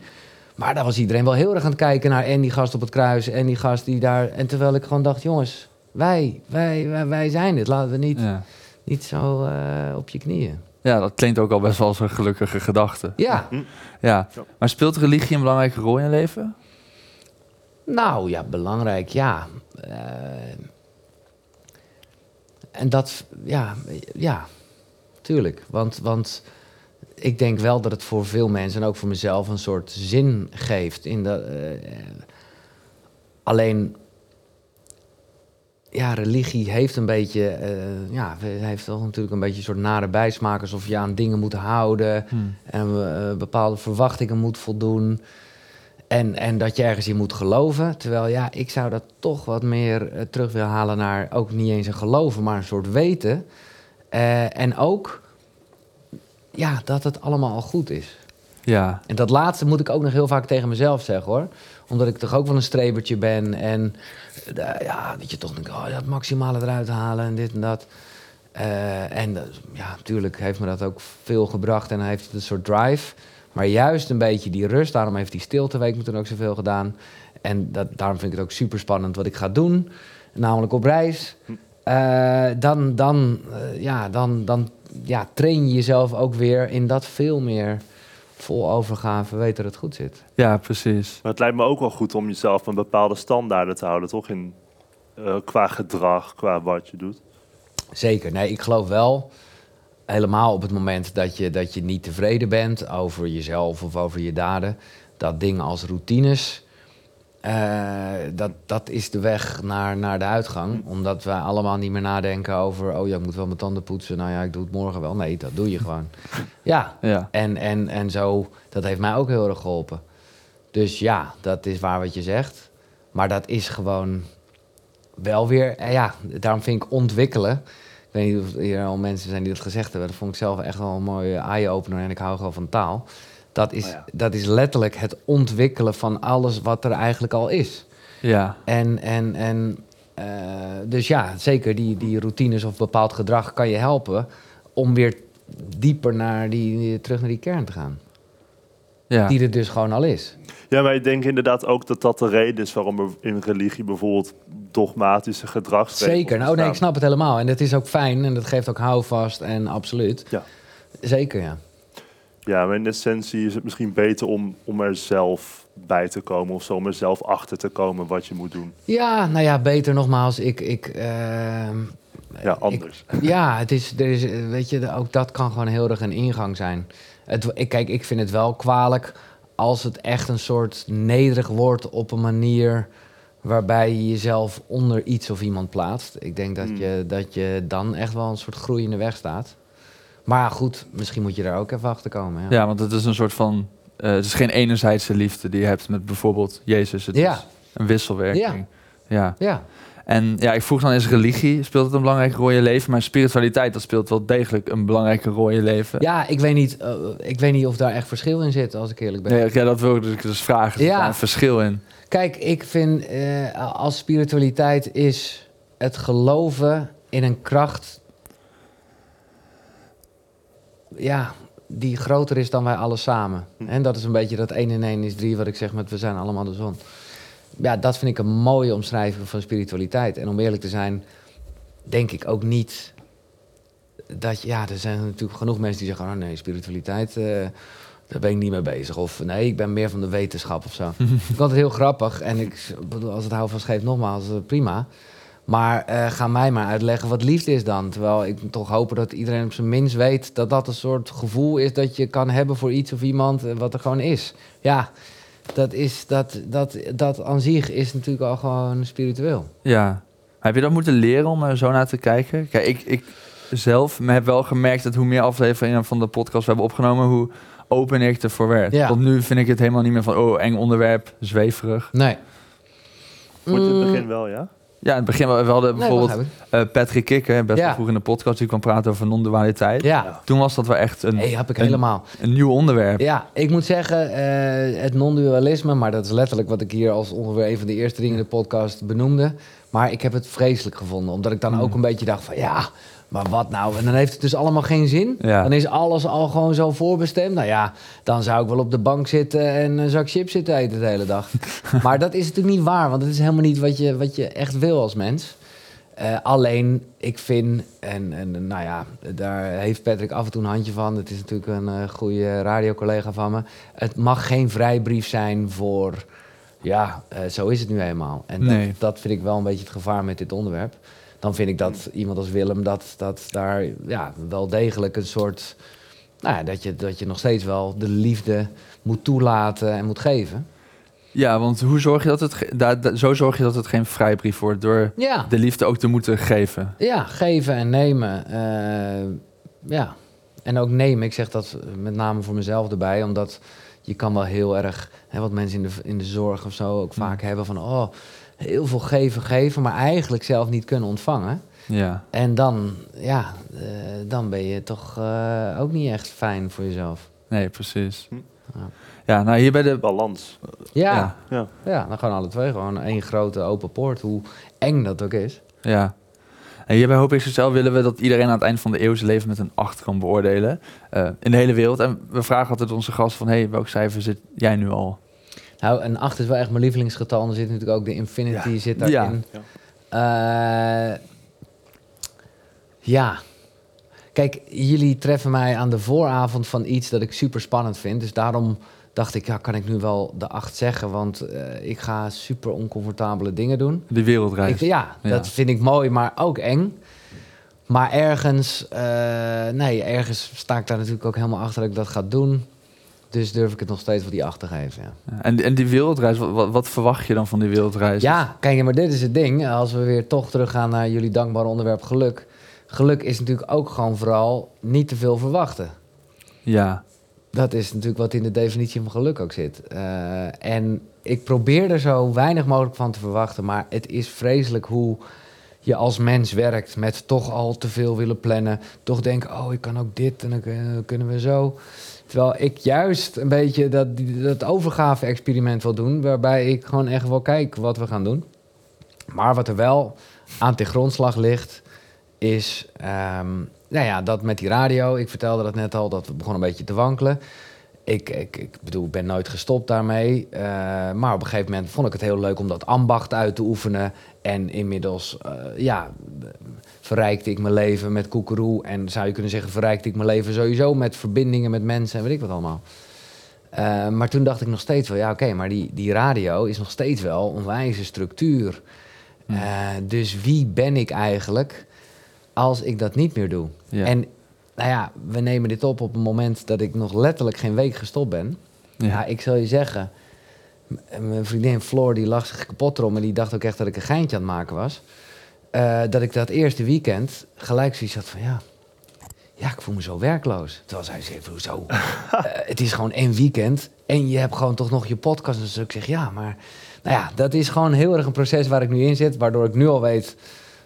Maar daar was iedereen wel heel erg aan het kijken naar... en die gast op het kruis en die gast die daar... En terwijl ik gewoon dacht, jongens, wij, wij, wij, wij zijn het. Laten we niet, Ja. niet zo eh, op je knieën. Ja, dat klinkt ook al best wel als een gelukkige gedachte. Ja, Ja. Ja. Maar speelt religie een belangrijke rol in je leven? nou ja, belangrijk, ja. Eh, en dat, ja, ja, tuurlijk. Want, want ik denk wel dat het voor veel mensen en ook voor mezelf een soort zin geeft. In de, eh, alleen, ja, religie heeft een beetje, eh, ja, heeft wel natuurlijk een beetje een soort nare bijsmaak. Alsof je aan dingen moet houden en eh, bepaalde verwachtingen moet voldoen. En, en dat je ergens in moet geloven. Terwijl ja, ik zou dat toch wat meer eh, terug willen halen naar ook niet eens een geloven, maar een soort weten. En ook ja, dat het allemaal al goed is. Ja. En dat laatste moet ik ook nog heel vaak tegen mezelf zeggen hoor. Omdat ik toch ook wel een strebertje ben. En ja, dat je toch denkt, oh, maximale eruit halen en dit en dat. Eh, en eh, ja, natuurlijk heeft me dat ook veel gebracht en heeft het een soort drive. Maar juist een beetje die rust, daarom heeft die stilteweek me toen ook zoveel gedaan. En dat, daarom vind ik het ook super spannend wat ik ga doen. Namelijk op reis. Eh, dan, dan, ja, dan, dan ja, train je jezelf ook weer in dat veel meer vol overgave weten dat het goed zit. ja, precies. Maar het lijkt me ook wel goed om jezelf een bepaalde standaarden te houden, toch? In, eh, qua gedrag, qua wat je doet. Zeker. Nee, ik geloof wel, helemaal op het moment dat je, dat je niet tevreden bent over jezelf of over je daden, dat dingen als routines, eh, dat, dat is de weg naar, naar de uitgang. Omdat wij allemaal niet meer nadenken over, oh ja, ik moet wel mijn tanden poetsen. Nou ja, ik doe het morgen wel. Nee, dat doe je gewoon. Ja, Ja. en, en, en zo, dat heeft mij ook heel erg geholpen. Dus ja, dat is waar wat je zegt. Maar dat is gewoon wel weer, eh, ja, daarom vind ik ontwikkelen. Ik weet niet of er al mensen zijn die dat gezegd hebben. Dat vond ik zelf echt wel een mooie eye-opener en ik hou gewoon van taal. Dat is, Oh ja. dat is letterlijk het ontwikkelen van alles wat er eigenlijk al is. Ja, En, en, en eh, dus ja, zeker die, die routines of bepaald gedrag kan je helpen om weer dieper naar die, terug naar die kern te gaan. ja. Die er dus gewoon al is. Ja, maar ik denk inderdaad ook dat dat de reden is waarom er in religie bijvoorbeeld dogmatische gedragsregels Zeker. Nou, nee, ik snap het helemaal. En dat is ook fijn en dat geeft ook houvast en absoluut. Ja. Zeker, ja. Ja, maar in essentie is het misschien beter om, om er zelf bij te komen of zo, om er zelf achter te komen wat je moet doen. Ja, nou ja, beter nogmaals. Ik, ik, ehm, Ja, anders. ja, het is, er is, eh, weet je, ook dat kan gewoon heel erg een ingang zijn. Het, ik, kijk, ik vind het wel kwalijk als het echt een soort nederig wordt op een manier waarbij je jezelf onder iets of iemand plaatst. Ik denk dat, Hmm. je, dat je dan echt wel een soort groeiende weg staat. Maar goed, misschien moet je daar ook even achter komen. Ja. ja, want het is een soort van... eh, het is geen enerzijdse liefde die je hebt met bijvoorbeeld Jezus. Het Ja. is een wisselwerking. Ja. ja. En ja, ik vroeg dan, is religie, speelt het een belangrijke rol in je leven? Maar spiritualiteit, dat speelt wel degelijk een belangrijke rol in je leven. Ja, ik weet, niet, eh, ik weet niet of daar echt verschil in zit, als ik eerlijk ben. Nee, ja, dat wil ik dus, dus vragen. Is Ja. daar een verschil in? Kijk, ik vind eh, als spiritualiteit is het geloven in een kracht. Ja, die groter is dan wij alle samen. Hm. En dat is een beetje dat 1 en 1 is 3, wat ik zeg met we zijn allemaal de zon. Ja, dat vind ik een mooie omschrijving van spiritualiteit. En om eerlijk te zijn, denk ik ook niet dat ja, er zijn natuurlijk genoeg mensen die zeggen: oh nee, spiritualiteit, eh, daar ben ik niet mee bezig. Of nee, ik ben meer van de wetenschap of zo. ik vond het heel grappig. En ik bedoel, als het hou van scheef, nogmaals, eh, prima. Maar eh, ga mij maar uitleggen wat liefde is dan. Terwijl ik toch hoop dat iedereen op zijn minst weet dat dat een soort gevoel is dat je kan hebben voor iets of iemand eh, wat er gewoon is. Ja, dat, is, dat, dat, dat aan zich is natuurlijk al gewoon spiritueel. Ja. Heb je dat moeten leren om er zo naar te kijken? Kijk, ik, ik zelf heb wel gemerkt dat hoe meer afleveringen van de podcast we hebben opgenomen, hoe opener ik ervoor werd. Ja. Tot nu vind ik het helemaal niet meer van, oh, eng onderwerp, zweverig. Nee. In het Mm, begin wel, ja? Ja, in het begin, we hadden nee, bijvoorbeeld ik. eh, Patrick Kikker, best wel Ja. vroeg in de podcast, die kwam praten over non-dualiteit. Ja, Toen was dat wel echt een, hey, heb ik een- helemaal. een nieuw onderwerp. Ja, ik moet zeggen, eh, het non-dualisme, maar dat is letterlijk wat ik hier als ongeveer een van de eerste dingen in de podcast benoemde. Maar ik heb het vreselijk gevonden, omdat ik dan Mm. ook een beetje dacht van ja, maar wat nou? En dan heeft het dus allemaal geen zin. Ja. Dan is alles al gewoon zo voorbestemd. Nou ja, dan zou ik wel op de bank zitten en een zak chips zitten eten de hele dag. maar dat is natuurlijk niet waar, want het is helemaal niet wat je, wat je echt wil als mens. Eh, alleen, ik vind, en, en nou ja, daar heeft Patrick af en toe een handje van. Het is natuurlijk een eh, goede radiocollega van me. Het mag geen vrijbrief zijn voor, ja, eh, zo is het nu eenmaal. En Nee. dat, dat vind ik wel een beetje het gevaar met dit onderwerp. Dan vind ik dat iemand als Willem, dat, dat daar ja, wel degelijk een soort, nou ja, dat je, dat je nog steeds wel de liefde moet toelaten en moet geven. Ja, want hoe zorg je dat het, da- da- zo zorg je dat het geen vrijbrief wordt door Ja. de liefde ook te moeten geven. Ja, geven en nemen. eh, ja, en ook nemen. Ik zeg dat met name voor mezelf erbij, omdat je kan wel heel erg, hè, wat mensen in de, in de zorg of zo ook vaak hebben van, oh, heel veel geven, geven, maar eigenlijk zelf niet kunnen ontvangen. Ja. En dan, ja, eh, dan ben je toch eh, ook niet echt fijn voor jezelf. Nee, precies. Hm. Ja. Ja, nou hier bij de... Balans. Ja, Ja. ja. Ja. dan gewoon alle twee gewoon één grote open poort, hoe eng dat ook is. Ja. En hier bij Hoop XXL willen we dat iedereen aan het eind van de eeuw zijn leven met een 8 kan beoordelen. eh, in de hele wereld. En we vragen altijd onze gast van... hey, welk cijfer zit jij nu al? Nou, een 8 is wel echt mijn lievelingsgetal. En er zit natuurlijk ook de infinity Ja. zit Ja. daarin. Ja. ja. Kijk, jullie treffen mij aan de vooravond van iets dat ik super spannend vind. Dus daarom dacht ik, ja, kan ik nu wel de 8 zeggen? Want eh, ik ga super oncomfortabele dingen doen. Die wereldreis. Ik, ja, Ja. dat vind ik mooi, maar ook eng. Maar ergens, eh, nee, ergens sta ik daar natuurlijk ook helemaal achter dat ik dat ga doen. Dus durf ik het nog steeds voor die 8 te geven, ja. En, en die wereldreis, wat, wat, verwacht je dan van die wereldreis? Ja, kijk, maar dit is het ding. Als we weer toch teruggaan naar jullie dankbare onderwerp geluk. Geluk is natuurlijk ook gewoon vooral niet te veel verwachten. Ja. Dat is natuurlijk wat in de definitie van geluk ook zit. Eh, en ik probeer er zo weinig mogelijk van te verwachten. Maar het is vreselijk hoe je als mens werkt met toch al te veel willen plannen. Toch denken, oh, ik kan ook dit en dan kunnen we zo. Terwijl ik juist een beetje dat, dat overgave-experiment wil doen... waarbij ik gewoon echt wel kijk wat we gaan doen. Maar wat er wel aan ten grondslag ligt, is... ehm, nou ja, dat met die radio. Ik vertelde dat net al, dat we begonnen een beetje te wankelen. Ik, ik, ik bedoel, ik ben nooit gestopt daarmee. eh, maar op een gegeven moment vond ik het heel leuk om dat ambacht uit te oefenen. En inmiddels, eh, ja, verrijkte ik mijn leven met koekeroe. En zou je kunnen zeggen, verrijkte ik mijn leven sowieso met verbindingen met mensen en weet ik wat allemaal. Eh, maar toen dacht ik nog steeds wel, ja oké, maar die, die radio is nog steeds wel onwijze structuur. Eh, dus wie ben ik eigenlijk als ik dat niet meer doe? Ja. En nou ja, we nemen dit op op een moment dat ik nog letterlijk geen week gestopt ben. Ja, Ja. ik zal je zeggen, mijn vriendin Floor die lag zich kapot erom en die dacht ook echt dat ik een geintje aan het maken was. Eh, dat ik dat eerste weekend gelijk zoiets had van ja, ja, ik voel me zo werkloos. Terwijl zij zei, hoezo? Eh, het is gewoon één weekend en je hebt gewoon toch nog je podcast. Dus ik zeg ja, maar nou ja, dat is gewoon heel erg een proces waar ik nu in zit, waardoor ik nu al weet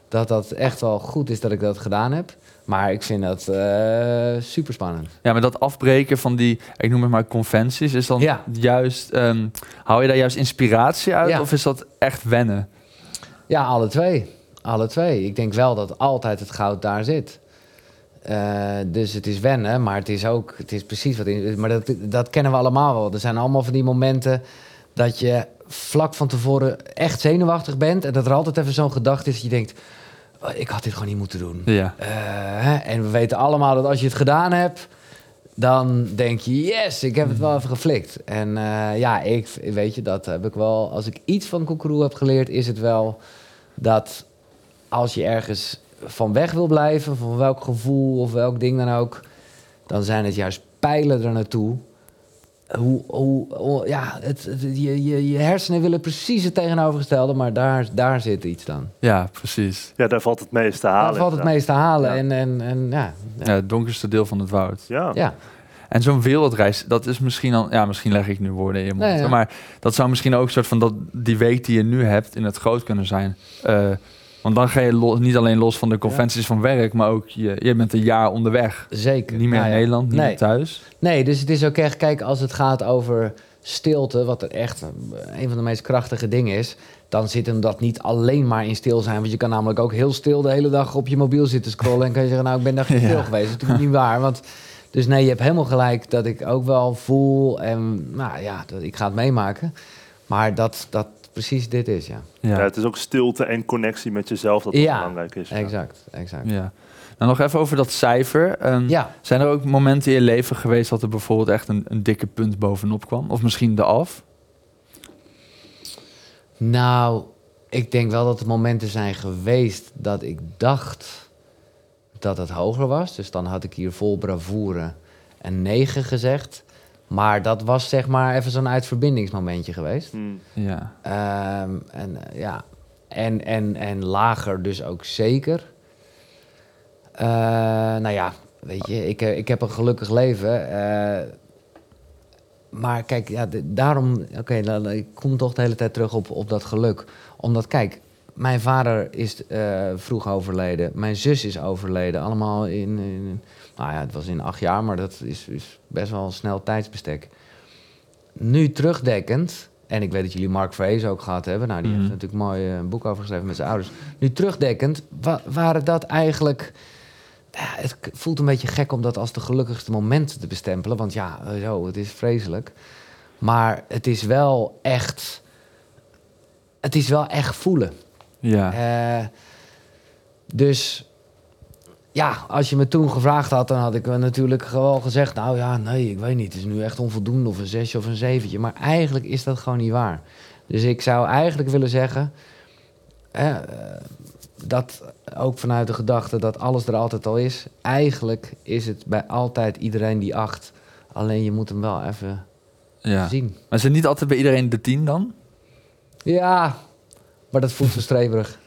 dat dat echt wel goed is dat ik dat gedaan heb. Maar ik vind dat super spannend. Ja, maar dat afbreken van die, ik noem het maar conventies, is dan Ja. juist, ehm haal je daar juist inspiratie uit Ja. of is dat echt wennen? Ja, alle twee. Alle twee. Ik denk wel dat altijd het goud daar zit. Eh, dus het is wennen, maar het is ook, het is precies wat in. Maar dat, dat kennen we allemaal wel. Er zijn allemaal van die momenten dat je vlak van tevoren echt zenuwachtig bent. En dat er altijd even zo'n gedachte is dat je denkt: "Oh, ik had dit gewoon niet moeten doen. Ja. Eh, en we weten allemaal dat als je het gedaan hebt, dan denk je, yes, ik heb het wel even geflikt. En eh, ja, ik weet je, dat heb ik wel. Als ik iets van Koekeroe heb geleerd, is het wel dat als je ergens van weg wil blijven, van welk gevoel of welk ding dan ook, dan zijn het juist pijlen er naartoe. Hoe, hoe, hoe- ja, het, het- je, je, je hersenen willen precies het tegenovergestelde, maar daar, daar zit iets dan. ja, precies. Ja, daar valt het meest te halen. Daar valt het meest te halen. Ja. En, en, en ja, Ja, het donkerste deel van het woud. Ja. ja. En zo'n wereldreis, dat is misschien al, ja, misschien leg ik nu woorden in je mond, Nee, ja. maar dat zou misschien ook een soort van dat die week die je nu hebt in het groot kunnen zijn. Eh, want dan ga je los, niet alleen los van de conventies van werk, maar ook je, je bent een jaar onderweg. Zeker. Niet meer Nou in. Nederland, niet nee. meer thuis. Nee, dus het is ook echt, kijk, als het gaat over stilte, wat er echt een van de meest krachtige dingen is, dan zit hem dat niet alleen maar in stil zijn. Want je kan namelijk ook heel stil de hele dag op je mobiel zitten scrollen en kan je zeggen, nou, ik ben daar Ja. stil geweest. Dat is natuurlijk niet waar, want... Dus nee, je hebt helemaal gelijk dat ik ook wel voel en nou ja, dat, ik ga het meemaken. Maar dat, dat precies dit is, ja. Ja. Ja, het is ook stilte en connectie met jezelf dat Ja, belangrijk is. Ja. Exact, exact. ja. Nou, nog even over dat cijfer. Ehm, Ja, Zijn er ook momenten in je leven geweest dat er bijvoorbeeld echt een, een dikke punt bovenop kwam? Of misschien de af? Nou, ik denk wel dat er momenten zijn geweest dat ik dacht dat het hoger was. Dus dan had ik hier vol bravoure een 9 gezegd. Maar dat was zeg maar even zo'n uitverbindingsmomentje geweest. Hmm. Ja. Ehm, en, eh, ja. en, en, en lager dus ook zeker. Eh, nou ja, weet je, ik, eh, ik heb een gelukkig leven. eh, maar kijk, ja, de- daarom... Oké, dan- ik kom toch de hele tijd terug op, op dat geluk. Omdat, kijk, mijn vader is eh, vroeg overleden. Mijn zus is overleden. Allemaal in, in... Nou ja, het was in acht jaar, maar dat is, is best wel een snel tijdsbestek. Nu terugdekkend... En ik weet dat jullie Mark Vrees ook gehad hebben. Nou, die Mhm. heeft natuurlijk mooi eh, een boek over geschreven met zijn ouders. Nu terugdekkend, wa- waren dat eigenlijk... Ja, het voelt een beetje gek om dat als de gelukkigste momenten te bestempelen. Want ja, eh, zo, het is vreselijk. Maar het is wel echt... Het is wel echt voelen. Ja. Eh, dus ja, als je me toen gevraagd had, dan had ik natuurlijk gewoon gezegd: Nou ja, nee, ik weet niet. Het is nu echt onvoldoende, of een zesje of een zeventje. Maar eigenlijk is dat gewoon niet waar. Dus ik zou eigenlijk willen zeggen. eh, dat ook vanuit de gedachte dat alles er altijd al is. Eigenlijk is het bij altijd iedereen die acht. Alleen je moet hem wel even ja. zien. Maar is het niet altijd bij iedereen de tien dan? Ja, maar dat voelt zo streverig.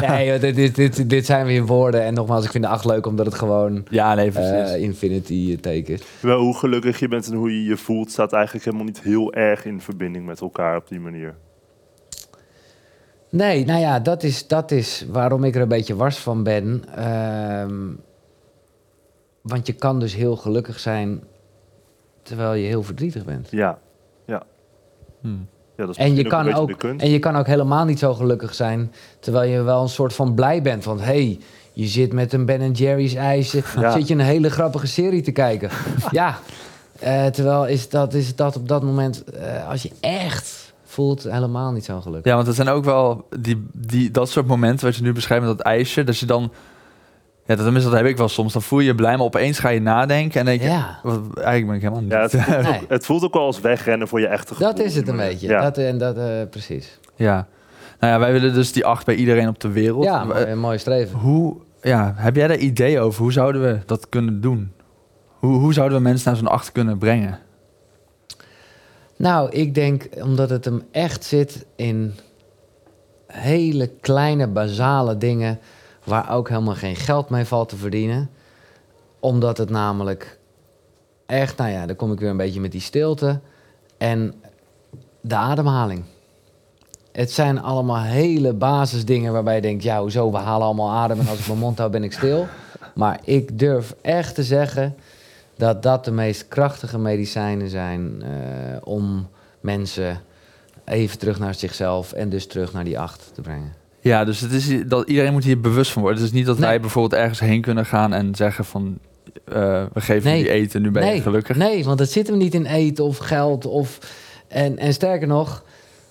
nee, dit, dit, dit, dit zijn weer woorden. En nogmaals, ik vind de acht leuk omdat het gewoon Ja, nee, eh, infinity teken is. Wel, hoe gelukkig je bent en hoe je je voelt, staat eigenlijk helemaal niet heel erg in verbinding met elkaar op die manier. Nee, nou ja, dat is, dat is waarom ik er een beetje wars van ben. Ehm, want je kan dus heel gelukkig zijn terwijl je heel verdrietig bent. Ja, Hm. Ja dat is En je, kan ook, en je kan ook helemaal niet zo gelukkig zijn terwijl je wel een soort van blij bent. Want hé, hey, je zit met een Ben Jerry's ijsje, Ja. zit je een hele grappige serie te kijken. ja, eh, terwijl is dat, is dat op dat moment, eh, als je echt voelt, helemaal niet zo gelukkig. Ja, want er zijn ook wel die, die, dat soort momenten wat je nu beschrijft met dat ijsje. Dat je dan, ja, dat, tenminste, dat heb ik wel soms. Dan voel je je blij, maar opeens ga je nadenken en denk je, Ja. wat, eigenlijk ben ik helemaal niet. Ja, het, voelt Nee. ook, het voelt ook wel als wegrennen voor je echte gevoel. Dat is het een beetje. Ja. Dat, en dat, eh, precies. Ja. Nou ja, wij willen dus die acht bij iedereen op de wereld. Ja, mooi, een mooi streven. Hoe, ja, heb jij daar idee over? Hoe zouden we dat kunnen doen? Hoe, hoe zouden we mensen naar zo'n acht kunnen brengen? Nou, ik denk omdat het hem echt zit in hele kleine, basale dingen waar ook helemaal geen geld mee valt te verdienen. Omdat het namelijk echt, nou ja, dan kom ik weer een beetje met die stilte en de ademhaling. Het zijn allemaal hele basisdingen waarbij je denkt, ja, hoezo, we halen allemaal adem en als ik mijn mond hou ben ik stil. Maar ik durf echt te zeggen dat dat de meest krachtige medicijnen zijn eh, om mensen even terug naar zichzelf en dus terug naar die acht te brengen. Ja, dus het is dat iedereen moet hier bewust van worden. Het is niet dat Nee. wij bijvoorbeeld ergens heen kunnen gaan en zeggen van eh, we geven Nee. je eten, nu ben je gelukkig. Nee, want het zit hem niet in eten of geld. Of, en, en sterker nog,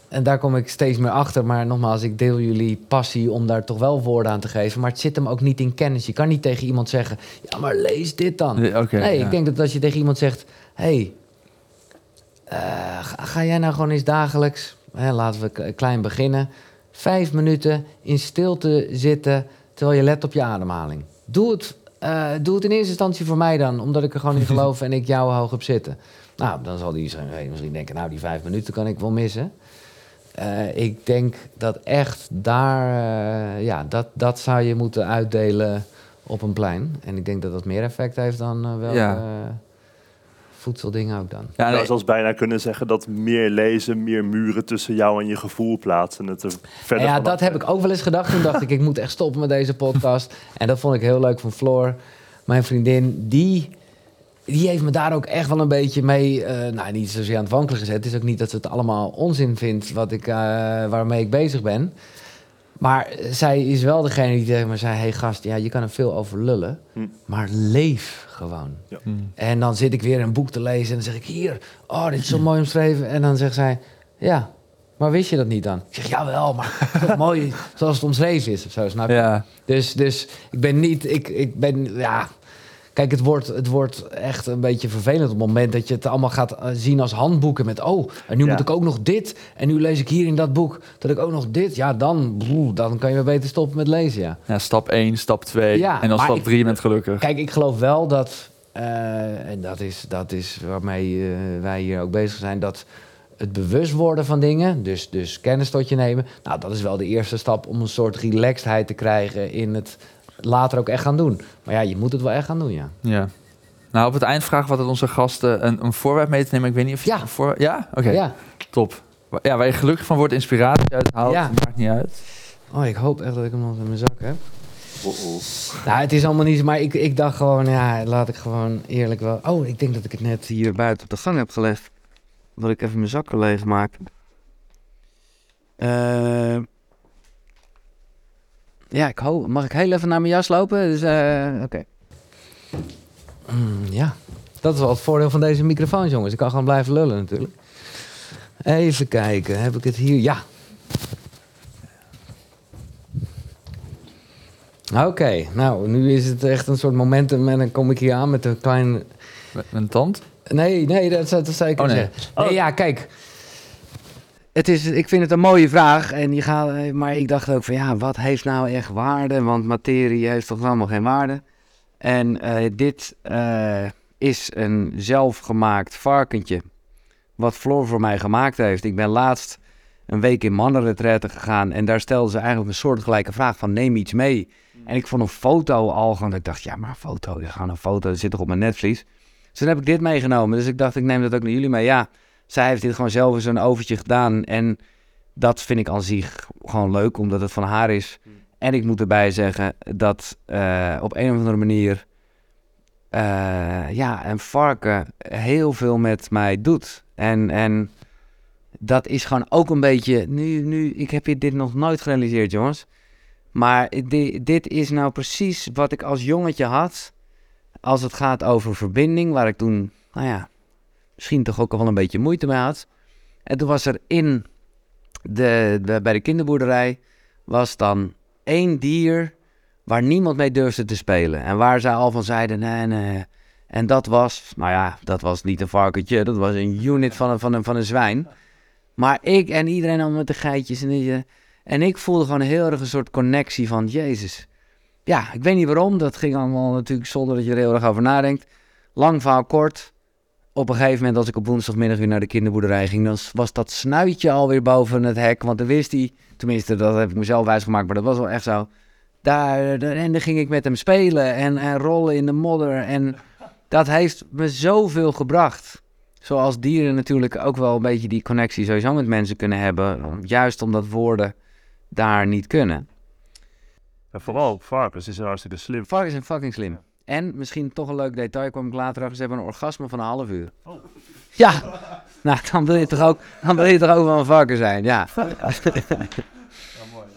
en daar kom ik steeds meer achter. Maar nogmaals, ik deel jullie passie om daar toch wel woorden aan te geven. Maar het zit hem ook niet in kennis. Je kan niet tegen iemand zeggen, ja, maar lees dit dan. Nee, ja. ik denk dat als je tegen iemand zegt... hey, eh, ga, ga jij nou gewoon eens dagelijks... Hè, laten we klein beginnen... vijf minuten in stilte zitten... terwijl je let op je ademhaling. Doe het, eh, doe het in eerste instantie voor mij dan... omdat ik er gewoon in geloof en ik jou hoog heb zitten. Nou, dan zal die misschien denken... nou, die vijf minuten kan ik wel missen... Eh, ik denk dat echt daar, eh, ja, dat, dat zou je moeten uitdelen op een plein. En ik denk dat dat meer effect heeft dan eh Ja. Voedseldingen ook dan. Ja, Je nee, zou zelfs bijna kunnen zeggen dat meer lezen, meer muren tussen jou en je gevoel plaatsen. Het er verder ja, dat heb ik ook wel eens gedacht. Toen dacht ik, ik moet echt stoppen met deze podcast. En dat vond ik heel leuk van Floor. Mijn vriendin, die, die heeft me daar ook echt wel een beetje mee... eh, nou, niet zozeer aan het wankelen gezet. Het is ook niet dat ze het allemaal onzin vindt wat ik, eh, waarmee ik bezig ben. Maar zij is wel degene die tegen me zei... hey gast, ja, je kan er veel over lullen. Hm. Maar leef gewoon. hm. En dan zit ik weer een boek te lezen en dan zeg ik... hier, oh, dit is zo mooi omschreven. En dan zegt zij, ja, maar wist je dat niet dan? Ik zeg, jawel, maar het is toch mooi zoals het omschreven is of zo, snap je? ja. Dus, dus ik ben niet, ik, ik ben, ja... Kijk, het wordt, het wordt echt een beetje vervelend op het moment dat je het allemaal gaat eh, zien als handboeken met... oh, en nu Ja. moet ik ook nog dit. En nu lees ik hier in dat boek dat ik ook nog dit. Ja, dan, dan kan je weer beter stoppen met lezen, ja. ja, stap 1, stap 2 Ja, en dan stap ik- 3 bent gelukkig. Kijk, ik geloof wel dat, eh, en dat is, dat is waarmee eh, wij hier ook bezig zijn, dat het bewust worden van dingen, dus, dus kennis tot je nemen, nou, dat is wel de eerste stap om een soort relaxedheid te krijgen in het later ook echt gaan doen. Maar ja, je moet het wel echt gaan doen, ja. Ja. Nou, op het eind vragen we altijd onze gasten een, een voorwerp mee te nemen. Ik weet niet of je Ja. een voor... Ja? Oké, Ja. top. Ja, waar je gelukkig van wordt, inspiratie uithaalt, Ja. maakt niet uit. Oh, ik hoop echt dat ik hem nog in mijn zak heb. Oh, oh. Nou, het is allemaal niet zo, maar ik, ik dacht gewoon, ja, laat ik gewoon eerlijk wel... Oh, ik denk dat ik het net hier buiten op de gang heb gelegd. Dat ik even mijn zakken leeg maak. Eh, ja, ik hoop... Mag ik heel even naar mijn jas lopen? Dus, eh, oké. Mm, ja, dat is wel het voordeel van deze microfoons, jongens. Ik kan gewoon blijven lullen natuurlijk. Even kijken, heb ik het hier? Ja. Oké, nou, nu is het echt een soort momentum en dan kom ik hier aan met een klein... Met een tand? Nee, nee, dat, zou- dat ik Oh, niet nee. zeggen. Nee, ja, kijk. Het is, ik vind het een mooie vraag. En die gaat, maar ik dacht ook van ja, wat heeft nou echt waarde? Want materie heeft toch allemaal geen waarde. En eh, dit eh, is een zelfgemaakt varkentje. Wat Floor voor mij gemaakt heeft. Ik ben laatst een week in mannenretraite gegaan. En daar stelden ze eigenlijk een soortgelijke vraag van neem iets mee. En ik vond een foto al gewoon. Ik dacht, ja, maar een foto, je gaat een foto, zit toch op mijn netvlies. Dus toen heb ik dit meegenomen. Dus ik dacht, ik neem dat ook naar jullie mee. Ja, zij heeft dit gewoon zelf in zo'n overtje gedaan. En Dat vind ik aan zich gewoon leuk, omdat het van haar is. En ik moet erbij zeggen dat eh, op een of andere manier... eh, ja, een varken heel veel met mij doet. En, en dat is gewoon ook een beetje... Nu, nu, ik heb je dit nog nooit gerealiseerd, jongens. Maar di- dit is nou precies wat ik als jongetje had... als het gaat over verbinding, waar ik toen, nou ja... misschien toch ook al wel een beetje moeite mee had. En toen was er in de, bij de kinderboerderij... was dan één dier waar niemand mee durfde te spelen. En waar zij al van zeiden, nee. En dat was, nou ja, dat was niet een varkentje, dat was een unit van een, van een, van een zwijn. Maar ik en iedereen al met de geitjes. En, eh, en ik voelde gewoon heel erg een soort connectie van, Jezus. Ja, ik weet niet waarom, dat ging allemaal natuurlijk zonder dat je er heel erg over nadenkt. Lang verhaal kort. Op een gegeven moment, als ik op woensdagmiddag weer naar de kinderboerderij ging, dan was dat snuitje alweer boven het hek. Want dan wist hij, tenminste, dat heb ik mezelf wijsgemaakt, maar dat was wel echt zo. Daar, en dan ging ik met hem spelen en, en rollen in de modder. En dat heeft me zoveel gebracht. Zoals dieren natuurlijk ook wel een beetje die connectie sowieso met mensen kunnen hebben. Juist omdat woorden daar niet kunnen. En vooral varkens is hartstikke slim. Varkens zijn fucking slim. En misschien toch een leuk detail, kwam ik later achter, ze hebben een orgasme van een half uur. Ja, nou dan wil je toch ook, dan wil je toch ook wel een varken zijn, ja.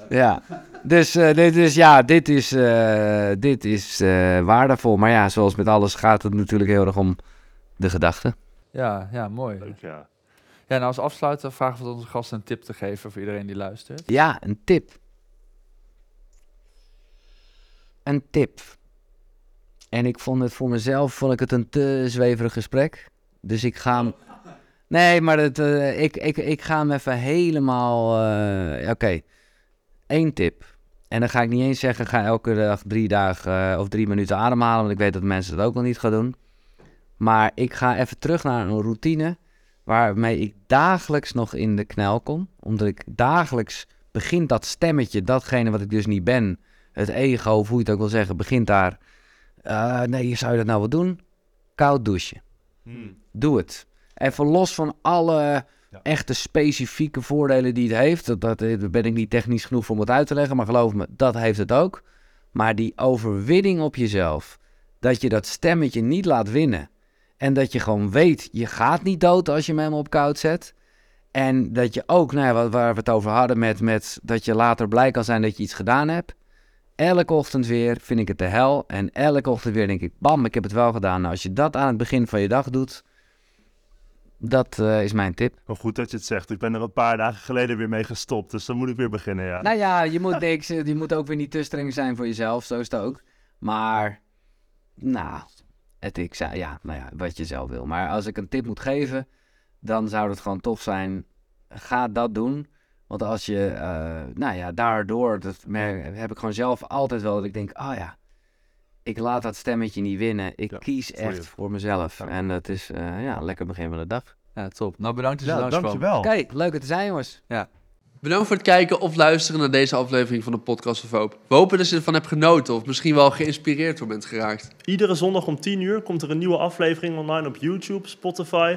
Ja, dus, eh, dit is, ja, dit is, eh, dit is eh, waardevol. Maar ja, zoals met alles gaat het natuurlijk heel erg om de gedachte. Ja, ja, mooi. Leuk, ja. Ja, en als afsluiter vragen we onze gasten een tip te geven voor iedereen die luistert. Ja, een tip. Een tip. En ik vond het voor mezelf vond ik het een te zweverig gesprek. Dus ik ga hem... Nee, maar het, eh, ik, ik, ik ga hem even helemaal... eh, Oké, Eén tip. En dan ga ik niet eens zeggen, ga elke dag drie dagen eh, of drie minuten ademhalen. Want ik weet dat mensen dat ook wel niet gaan doen. Maar ik ga even terug naar een routine waarmee ik dagelijks nog in de knel kom. Omdat ik dagelijks begint dat stemmetje, datgene wat ik dus niet ben, het ego, of hoe je het ook wil zeggen, begint daar. Eh, nee, zou je dat nou wel doen? Koud douchen. Doe het. Even los van alle echte specifieke voordelen die het heeft. Dat, dat, dat ben ik niet technisch genoeg om het uit te leggen, maar geloof me, dat heeft het ook. Maar die overwinning op jezelf, dat je dat stemmetje niet laat winnen. En dat je gewoon weet, je gaat niet dood als je hem op koud zet. En dat je ook, nou ja, waar we het over hadden, met, met dat je later blij kan zijn dat je iets gedaan hebt. Elke ochtend weer vind ik het de hel. En elke ochtend weer denk ik, bam, ik heb het wel gedaan. Nou, als je dat aan het begin van je dag doet, dat eh, is mijn tip. Wel goed dat je het zegt. Ik ben er een paar dagen geleden weer mee gestopt. Dus dan moet ik weer beginnen, ja. Nou ja, je moet, niks, eh, je moet ook weer niet te streng zijn voor jezelf, zo is het ook. Maar, nou, het, ik zei, ja, nou ja, wat je zelf wil. Maar als ik een tip moet geven, dan zou het gewoon tof zijn, ga dat doen. Want als je, eh, nou ja, daardoor, dat mer- heb ik gewoon zelf altijd wel dat ik denk, ah ja, ik laat dat stemmetje niet winnen. Ik Ja, kies echt voor mezelf. Ja. En dat is, eh, ja, lekker begin van de dag. Ja, top. Nou, bedankt dat je Ja, dankjewel. Oké, leuk het te zijn, jongens. Bedankt voor het kijken of luisteren naar deze aflevering van de Podcast of Hoop. We hopen dat je ervan hebt genoten of misschien wel geïnspireerd door bent geraakt. Iedere zondag om 10 uur komt er een nieuwe aflevering online op YouTube, Spotify